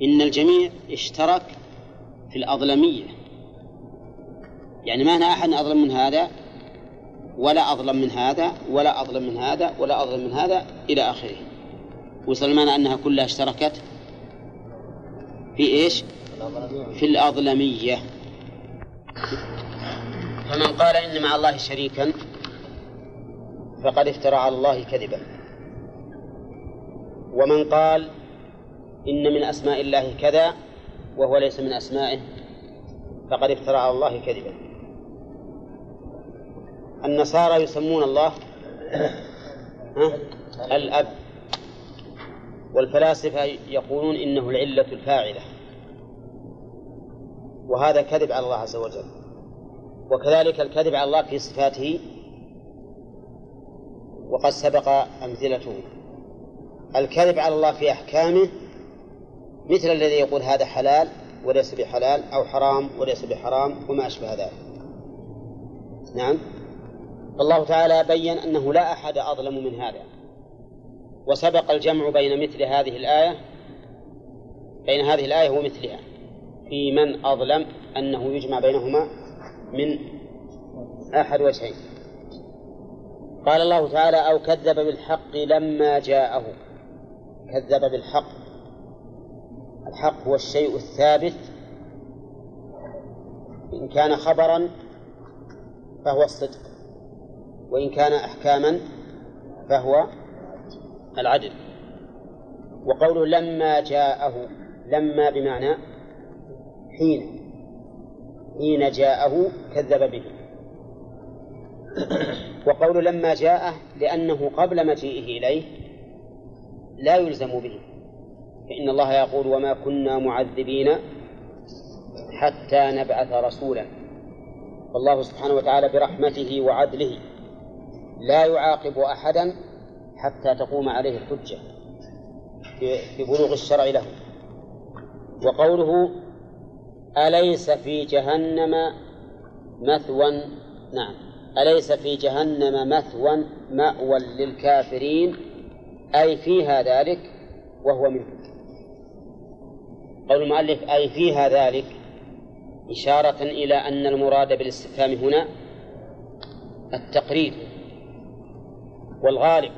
إن الجميع اشترك في الأظلمية. يعني ما هنا أحد أظلم من هذا ولا أظلم من هذا ولا أظلم من هذا ولا أظلم من هذا إلى آخره. وصل أنها كلها اشتركت في إيش؟ في الأظلمية. فمن قال إن مع الله شريكا فقد افترى على الله كذبا. ومن قال إن من أسماء الله كذا وهو ليس من أسمائه فقد افترى على الله كذبا. النصارى يسمون الله الأب. والفلاسفة يقولون إنه العلة الفاعلة. وهذا كذب على الله عز وجل. وكذلك الكذب على الله في صفاته وقد سبق أمثلته. الكذب على الله في أحكامه مثل الذي يقول هذا حلال وليس بحلال أو حرام وليس بحرام وما أشبه ذلك. نعم. الله تعالى بين أنه لا أحد أظلم من هذا. وسبق الجمع بين مثل هذه الآية بين هذه الآية ومثلها في من أظلم أنه يجمع بينهما من أحد وجهين. قال الله تعالى أو كذب بالحق لما جاءه. كذب بالحق. الحق هو الشيء الثابت. إن كان خبرا فهو الصدق. وإن كان أحكاما فهو العدل. وقوله لما جاءه لما بمعنى حين. حين جاءه كذب به. وقول لما جاءه لأنه قبل مجيئه إليه لا يلزم به. فإن الله يقول وما كنا معذبين حتى نبعث رسولا. والله سبحانه وتعالى برحمته وعدله لا يعاقب أحدا حتى تقوم عليه الحجة في بلوغ الشرع له. وقوله أليس في جهنم مثوى؟ نعم. أليس في جهنم مثوى مأوى للكافرين؟ أي فيها ذلك وهو منه. قول المؤلف أي فيها ذلك إشارة إلى أن المراد بالاستفهام هنا التقرير والغالب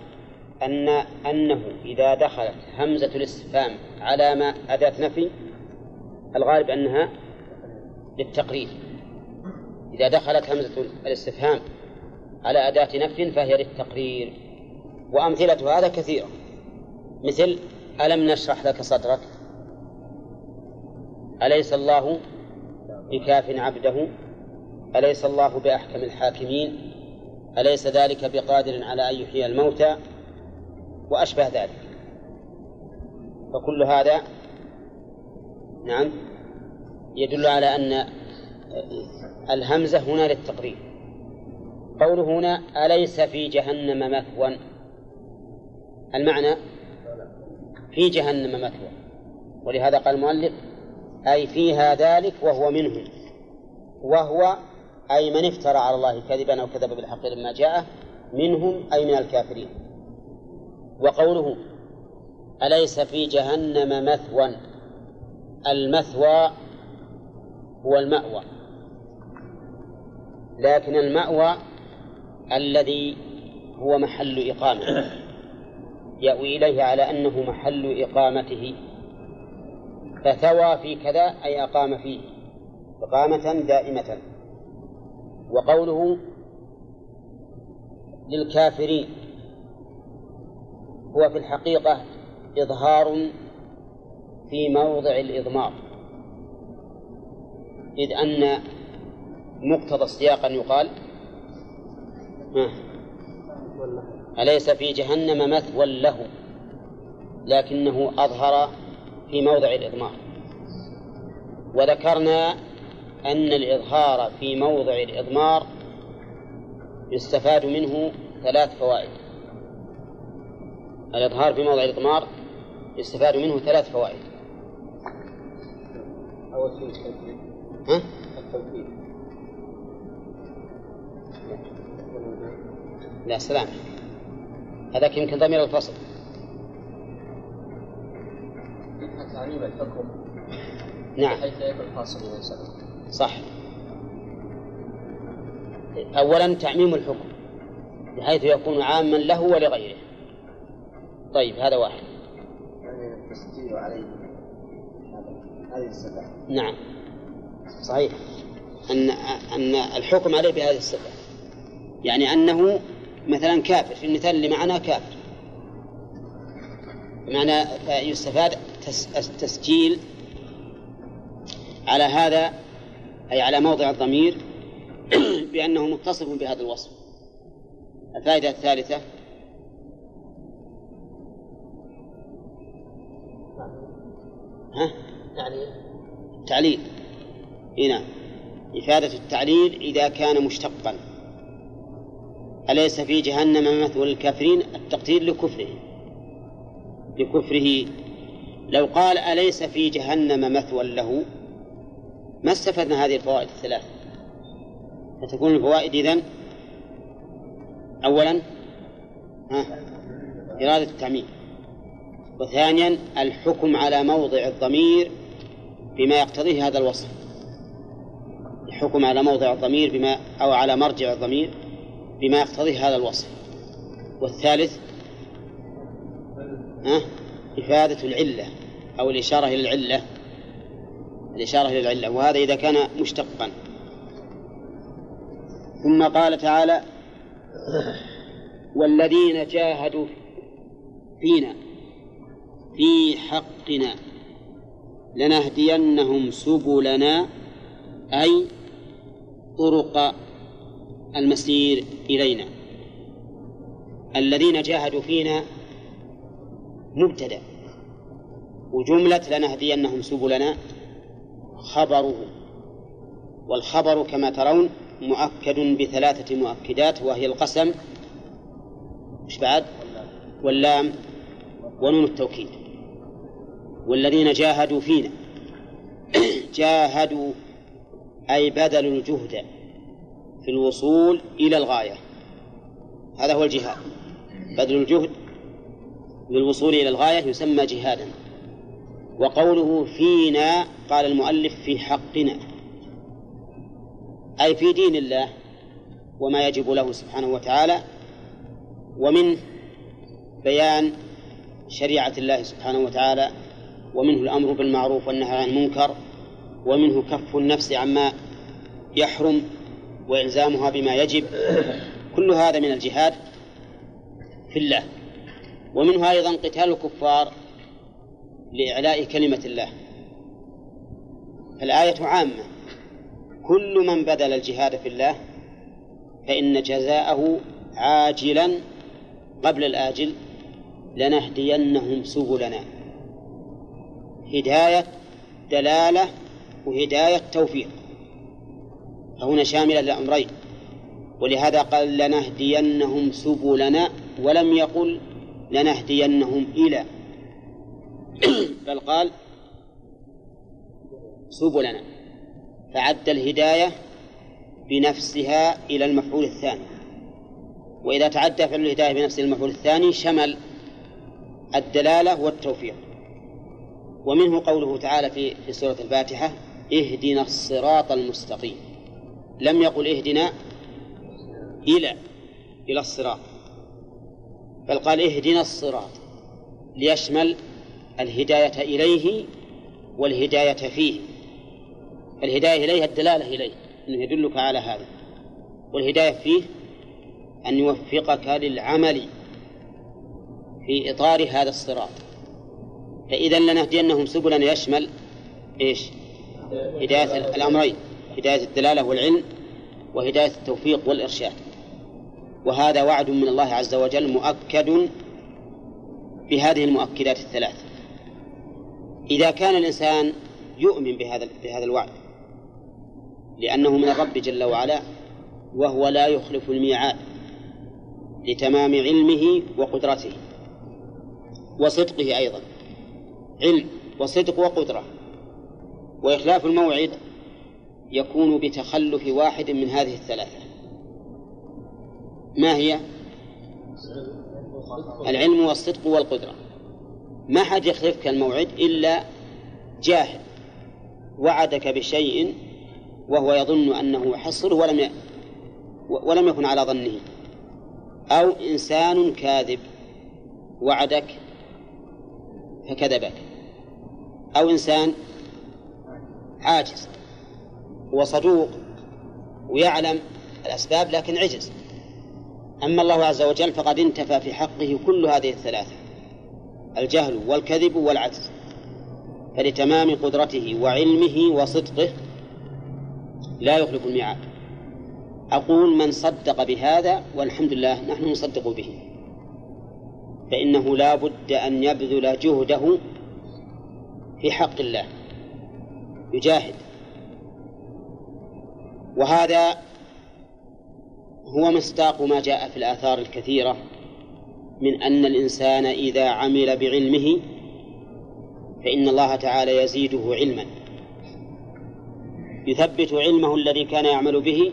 أن أنه إذا دخلت همزة الاستفهام على ما أداة نفي الغالب أنها للتقرير إذا دخلت همزة الاستفهام على أداة نفي فهي للتقرير. وأمثلة هذا كثيرة. مثل ألم نشرح لك صدرك؟ أليس الله بكاف عبده؟ أليس الله بأحكم الحاكمين؟ أليس ذلك بقادر على أن يحيي الموتى؟ وأشبه ذلك. فكل هذا نعم يدل على أن الهمزة هنا للتقرير قوله هنا أليس في جهنم مثوى؟ المعنى في جهنم مثوى. ولهذا قال المؤلف أي فيها ذلك وهو منه. وهو أي من افترى على الله كذبا أو كذب بالحق لما جاءه منهم أي من الكافرين. وقوله أليس في جهنم مثوى؟ المثوى هو المأوى. لكن المأوى الذي هو محل إقامة. يأوي إليه على أنه محل إقامته. فثوى في كذا أي أقام فيه. إقامة دائمة. وقوله للكافرين هو في الحقيقة إظهار في موضع الإضمار. إذ أن مقتضى السياق أن يقال أليس في جهنم مثوى له؟ لكنه أظهر في موضع الإضمار. وذكرنا أن الإظهار في موضع الإضمار يستفاد منه ثلاث فوائد. الإظهار في موضع الإضمار يستفاد منه ثلاث فوائد. أول شيء ها؟ التوكيد لا سلام. هذاك يمكن ضمير الفصل. الحكم. نعم. بحيث لا يكون صح. أولا تعميم الحكم بحيث يكون عاما له ولغيره. طيب هذا واحد. يعني التسجيل عليه. هذه الصفة نعم. صحيح. أن أن الحكم عليه بهذه الصفة. يعني أنه مثلا كافر. في المثال اللي معنا كافر. بمعنى يستفاد تس- التسجيل على هذا أي على موضع الضمير بأنه متصف بهذا الوصف. الفائدة الثالثة. ها؟ يعني تعليل. نعم إفادة التعليل إذا كان مشتقا. أليس في جهنم مثوى للكافرين التقدير لكفرهم لكفره. لو قال أليس في جهنم مثوى له؟ ما استفدنا هذه الفوائد الثلاث؟ فتكون الفوائد إذن أولا ها إرادة التعميم. وثانيا الحكم على موضع الضمير بما يقتضيه هذا الوصف. الحكم على موضع الضمير بما أو على مرجع الضمير بما يقتضيه هذا الوصف. والثالث ها؟ إفادة العلة أو الإشارة إلى العلة. الإشارة إلى العلة وهذا إذا كان مشتقا. ثم قال تعالى والذين جاهدوا فينا في حقنا لنهدينهم سبلنا أي طرق المسير إلينا. الذين جاهدوا فينا مبتدأ. وجملة لنهدينهم سبلنا خبره والخبر كما ترون مؤكد بثلاثة مؤكدات وهي القسم مش بعد؟ واللام ونون التوكيد. والذين جاهدوا فينا جاهدوا أي بذلوا الجهد في الوصول إلى الغاية. هذا هو الجهاد. بذل الجهد للوصول إلى الغاية يسمى جهادا. وقوله فينا قال المؤلف في حقنا. أي في دين الله وما يجب له سبحانه وتعالى ومن بيان شريعة الله سبحانه وتعالى ومنه الأمر بالمعروف والنهي عن المنكر ومنه كف النفس عما يحرم وإلزامها بما يجب. كل هذا من الجهاد في الله. ومنه أيضا قتال الكفار لإعلاء كلمة الله. فالآية عامة. كل من بذل الجهاد في الله فإن جزاءه عاجلا قبل الآجل لنهدينهم سبلنا. هداية دلالة وهداية توفيق. فهنا شاملة للأمرين ولهذا قال لنهدينهم سبلنا ولم يقل لنهدينهم إلى. بل قال سبلنا. فعد الهداية بنفسها إلى المفعول الثاني. وإذا تعدى فعل الهداية بنفس المفعول الثاني شمل الدلالة والتوفيق. ومنه قوله تعالى في في سورة الفاتحة اهدنا الصراط المستقيم. لم يقل اهدنا إلى إلى الصراط. بل قال اهدنا الصراط ليشمل الهداية إليه والهداية فيه. الهداية إليه الدلالة إليه أنه يدلك على هذا. والهداية فيه أن يوفقك للعمل في إطار هذا الصراط. فإذا لنهدينهم سبلا يشمل إيش؟ هداية الأمرين هداية الدلالة والعلم وهداية التوفيق والإرشاد. وهذا وعد من الله عز وجل مؤكد بهذه المؤكدات الثلاث إذا كان الإنسان يؤمن بهذا بهذا الوعد لأنه من الرب جل وعلا وهو لا يخلف الميعاد لتمام علمه وقدرته وصدقه أيضا. علم وصدق وقدرة. وإخلاف الموعد يكون بتخلف واحد من هذه الثلاثة. ما هي؟ العلم والصدق والقدرة. ما حد يخلفك الموعد إلا جاهل. وعدك بشيء وهو يظن أنه يحصله ولم ي... ولم يكن على ظنه. أو إنسان كاذب. وعدك فكذبك. أو إنسان عاجز هو صدوق ويعلم الأسباب لكن عجز. أما الله عز وجل فقد انتفى في حقه كل هذه الثلاثة الجهل والكذب والعجز. فلتمام قدرته وعلمه وصدقه لا يخلف الميعاد. أقول من صدق بهذا والحمد لله نحن نصدق به. فإنه لا بد أن يبذل جهده في حق الله. يجاهد. وهذا هو مصداق ما جاء في الآثار الكثيرة من أن الإنسان إذا عمل بعلمه فإن الله تعالى يزيده علما. يثبت علمه الذي كان يعمل به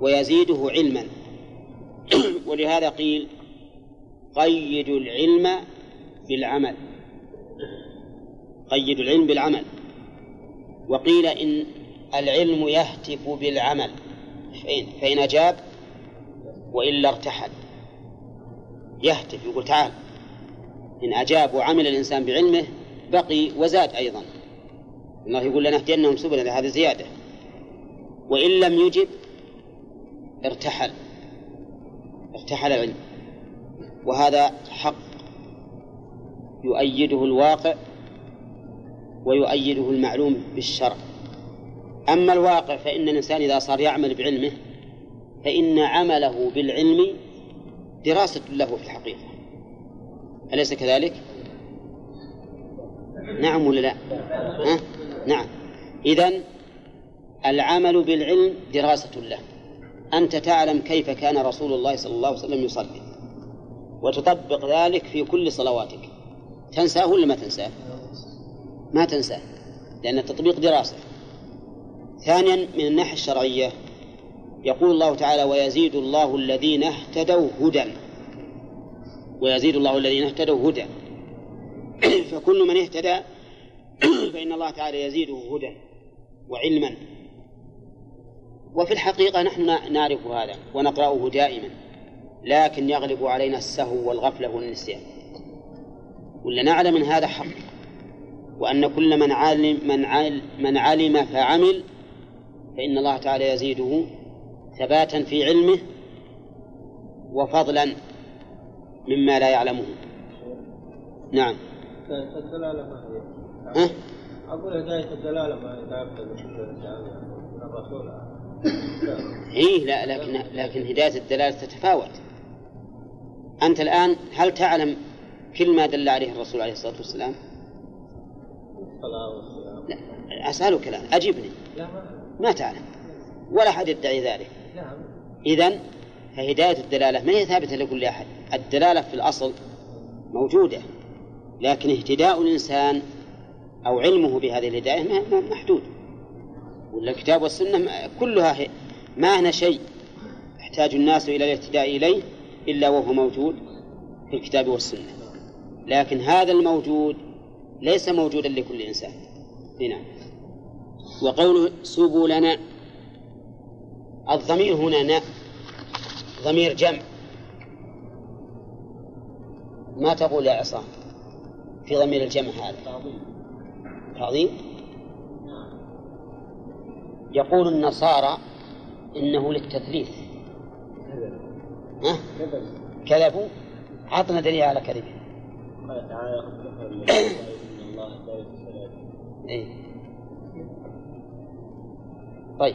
ويزيده علما. ولهذا قيل قيدوا العلم بالعمل. قيدوا العلم بالعمل. وقيل إن العلم يهتف بالعمل. فإن, فإن أجاب وإلا ارتحل. يهتف يقول تعال. إن أجاب وعمل الإنسان بعلمه بقي وزاد أيضا. الله يقول لنهدينهم سبلنا هذا زيادة وإن لم يجب ارتحل. ارتحل العلم. وهذا حق يؤيده الواقع ويؤيده المعلوم بالشرع أما الواقع فإن الإنسان إذا صار يعمل بعلمه فإن عمله بالعلم دراسة له في الحقيقة أليس كذلك؟ نعم ولا لا؟ ها؟ نعم إذن العمل بالعلم دراسة له أنت تعلم كيف كان رسول الله صلى الله عليه وسلم يصلي وتطبق ذلك في كل صلواتك تنساه ولا ما تنساه؟ ما تنساه لأن التطبيق دراسة. ثانيا من الناحية الشرعية يقول الله تعالى ويزيد الله الذين اهتدوا هدى. ويزيد الله الذين اهتدوا هدى. فكل من اهتدى فإن الله تعالى يزيده هدى وعلما. وفي الحقيقة نحن نعرف هذا ونقرأه دائما لكن يغلب علينا السهو والغفلة والنسيان. ولا نعلم أن هذا حق. وأن كل من علم من علم, من علم فعمل فإن الله تعالى يزيده ثباتا في علمه وفضلا مما لا يعلمه نعم الدلالة ما هي؟ ها؟ أقول هداية الدلالة ما هي الرسول إيه لا لكن لكن هداية الدلالة تتفاوت أنت الآن هل تعلم كل ما دل عليه الرسول عليه الصلاة والسلام؟ الصلاة لا أسألك الآن. أجبني. لا ما تعلم. ولا أحد يدعي ذلك. نعم إذن فهداية الدلالة ما هي ثابتة لكل أحد؟ الدلالة في الأصل موجودة لكن اهتداء الإنسان أو علمه بهذه الهداية محدود. ولا الكتاب والسنة كلها ما هنا شيء. يحتاج الناس إلى الاهتداء إليه إلا وهو موجود في الكتاب والسنة. لكن هذا الموجود ليس موجودا لكل إنسان. هنا وقوله سبلنا الضمير هنا نا ضمير جمع. ما تقول يا عصام في ضمير الجمع هذا؟ تعظيم. يقول النصارى إنه للتثليث. ها؟ كذبوا؟ عطنا دليل على كذبه إيه؟ طيب.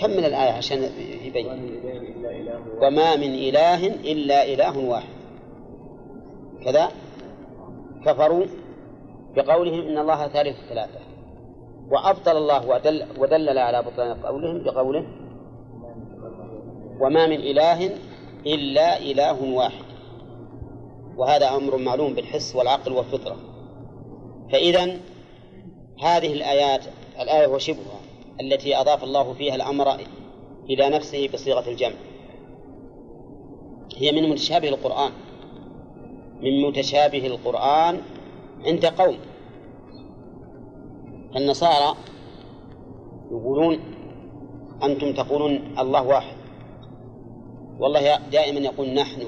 كمل الآية عشان يبين؟ وما من إله إلا إله واحد. كذا. كفروا بقولهم إن الله ثالث ثلاثة. وأبطل الله ودل ودلل على بطلان قولهم بقوله وما من إله إلا إله واحد. وهذا أمر معلوم بالحس والعقل والفطرة. فإذا هذه الآيات الآية وشبهها التي أضاف الله فيها الأمر إلى نفسه بصيغة الجمع. هي من متشابه القرآن. من متشابه القرآن عند قوم. النصارى يقولون أنتم تقولون الله واحد. والله دائما يقول نحن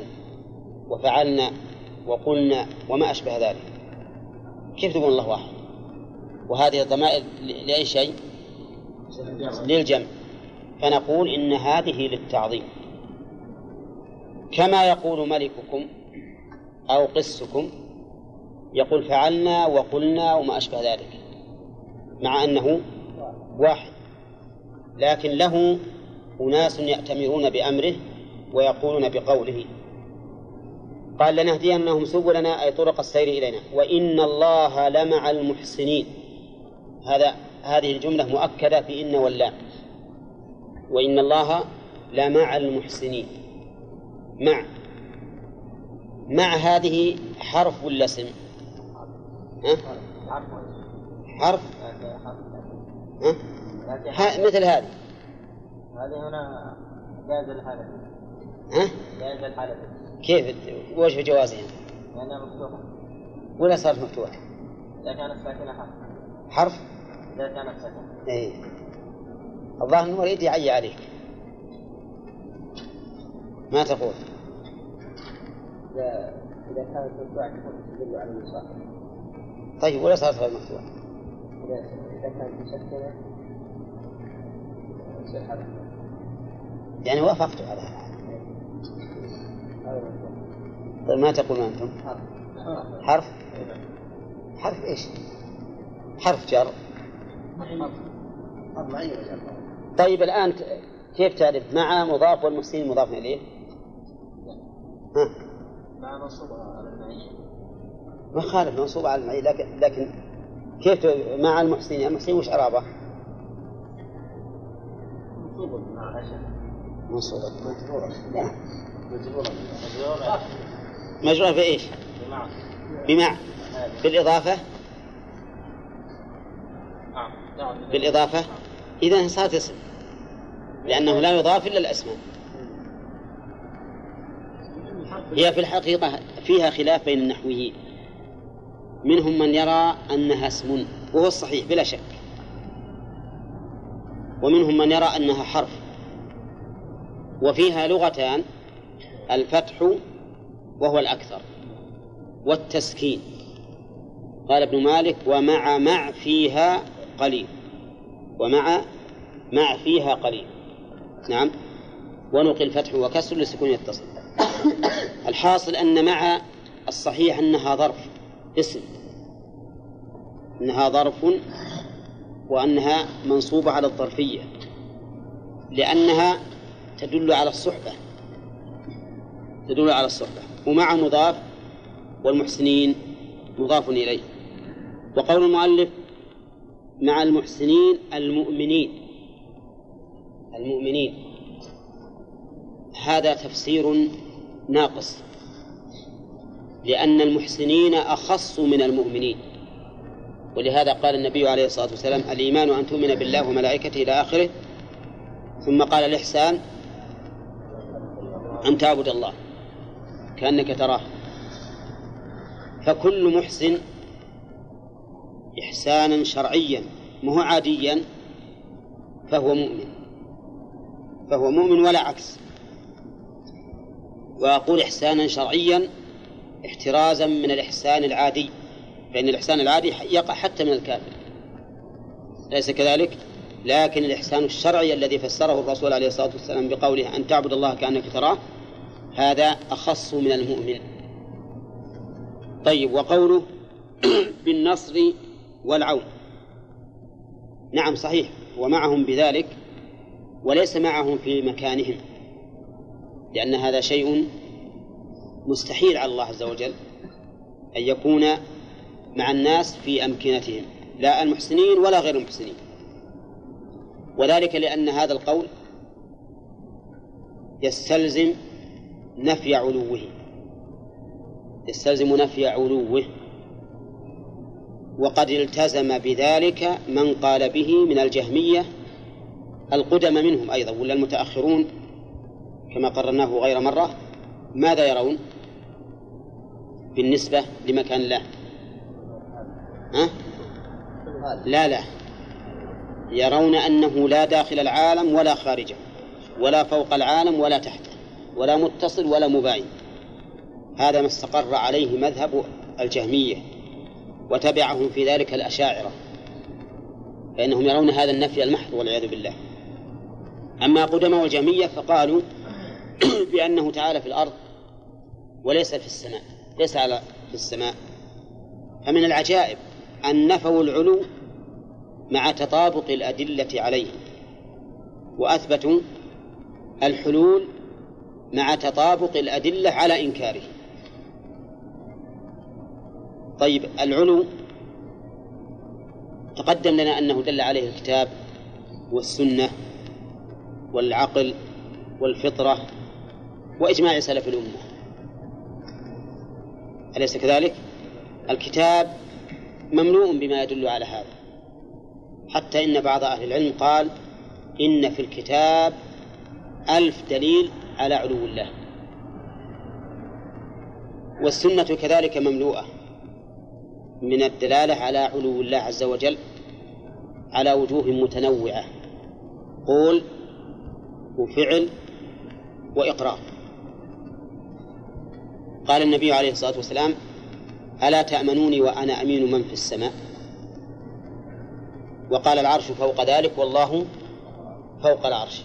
وفعلنا وقلنا وما أشبه ذلك. كيف تقول الله واحد؟ وهذه الضمائر لأي شيء؟ للجمع. فنقول إن هذه للتعظيم. كما يقول ملككم أو قسكم يقول فعلنا وقلنا وما أشبه ذلك مع أنه واحد. لكن له أناس يأتمرون بأمره ويقولون بقوله. قال لنهدينهم سبلنا أي طرق السير إلينا. وإن الله لمع المحسنين. هذا هذه الجملة مؤكدة في إن واللام وإن الله لمع المحسنين. مع مع هذه حرف ولا اسم؟ حرف؟ ها؟ ها مثل هذه. هذه هنا جائز الحالة ها؟ جائز الحالة كيف وجه جوازها؟ لأنها مفتوحة. ولا صارت مفتوحة؟ إذا كانت ساكنة حرف. حرف؟ إذا كانت ساكنة. اي الظاهر إنه يريد يعي عليك. ما تقول؟ إذا إذا كانت مفتوحة تدل على المصاحب طيب ولا صارت غير مفتوحة؟ إذا كانت مسكنة يعني وافقت على هذا. مفتوح طيب ما تقولون أنتم؟ حرف. حرف إيش؟ حرف جر. طيب الآن كيف تعرف؟ مع مضاف والمحسنين مضاف إليه؟ ها؟ مع منصوبة على ما خالف منصوب على المعين لكن لكن كيف مع المحسنين؟ المحسنين وش إعرابه منصوب. مع عشان منصوب مجرورة مجرورة مجرور بإيش بمع بمع بالإضافة؟ بالإضافة؟ إذا صارت اسم. لأنه لا يضاف إلا الأسماء. هي في الحقيقة فيها خلاف بين النحويين منهم من يرى أنها اسم وهو الصحيح بلا شك. ومنهم من يرى أنها حرف. وفيها لغتان. الفتح وهو الأكثر والتسكين. قال ابن مالك ومع مع فيها قليل. ومع مع فيها قليل. نعم. ونقل فتح وكسر لسكون يتصل. الحاصل أن مع الصحيح أنها ظرف اسم. أنها ظرف وأنها منصوبة على الظرفية. لأنها تدل على الصحبة. تدل على الصحبة ومع مضاف والمحسنين مضاف إليه. وقول المؤلف مع المحسنين المؤمنين. المؤمنين. هذا تفسير ناقص. لأن المحسنين أخص من المؤمنين. ولهذا قال النبي عليه الصلاة والسلام الإيمان أن تؤمن بالله وملائكته إلى آخره. ثم قال الإحسان أن تعبد الله. كأنك تراه. فكل محسن إحسانا شرعيا مو عاديا فهو مؤمن. فهو مؤمن ولا عكس. وأقول إحسانا شرعيا احترازا من الإحسان العادي فإن الإحسان العادي يقع حتى من الكافر. ليس كذلك؟ لكن الإحسان الشرعي الذي فسره الرسول عليه الصلاة والسلام بقوله أن تعبد الله كأنك تراه هذا أخص من المؤمن. طيب وقوله بالنصر والعون. نعم صحيح. ومعهم بذلك وليس معهم في مكانهم لأن هذا شيء مستحيل على الله عز وجل أن يكون مع الناس في أمكنتهم لا المحسنين ولا غير المحسنين. وذلك لأن هذا القول يستلزم نفي علوه. يستلزم نفي علوه. وقد التزم بذلك من قال به من الجهمية القدم منهم أيضا ولا المتأخرون كما قررناه غير مرة ماذا يرون؟ بالنسبة لمكان الله ها؟ لا لا. يرون أنه لا داخل العالم ولا خارجه ولا فوق العالم ولا تحته ولا متصل ولا مباين. هذا ما استقر عليه مذهب الجهمية وتبعهم في ذلك الأشاعرة فإنهم يرون هذا النفي المحض والعياذ بالله. أما قدماء الجهمية فقالوا بأنه تعالى في الأرض وليس في السماء ليس على في السماء. فمن العجائب أن نفوا العلو مع تطابق الأدلة عليه وأثبتوا الحلول مع تطابق الأدلة على إنكاره. طيب العلو تقدم لنا أنه دل عليه الكتاب والسنة والعقل والفطرة وإجماع سلف الأمة. أليس كذلك؟ الكتاب مملوء بما يدل على هذا. حتى إن بعض أهل العلم قال إن في الكتاب ألف دليل على علو الله. والسنة كذلك مملوءة من الدلالة على علو الله عز وجل على وجوه متنوعة. قول وفعل وإقرار. قال النبي عليه الصلاة والسلام ألا تأمنوني وأنا أمين من في السماء؟ وقال العرش فوق ذلك والله فوق العرش.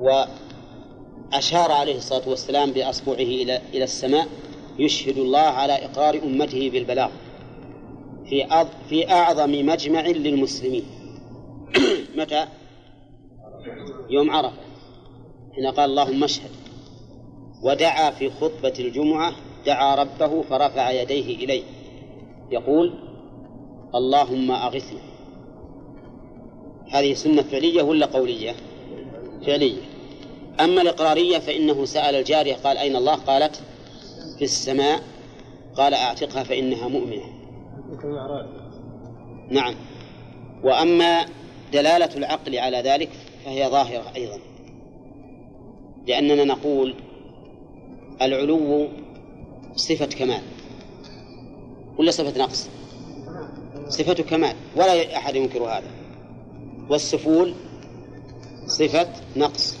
وأشار عليه الصلاة والسلام بأصبعه إلى إلى السماء يشهد الله على إقرار أمته بالبلاغ في في أعظم مجمع للمسلمين. متى؟ يوم عرفة. حين قال اللهم اشهد. ودعا في خطبة الجمعة دعا ربه فرفع يديه إليه. يقول اللهم أغثنا. هذه سنة فعلية ولا قولية؟ فعلية. أما الإقرارية فإنه سأل الجارية قال أين الله؟ قالت في السماء. قال أعتقها فإنها مؤمنة. نعم. وأما دلالة العقل على ذلك فهي ظاهرة أيضا. لأننا نقول العلو صفة كمال. ولا صفة نقص؟ صفة كمال. ولا أحد ينكر هذا. والسفول صفة نقص.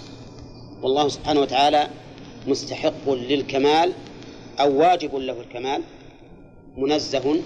والله سبحانه وتعالى مستحق للكمال أو واجب له الكمال منزه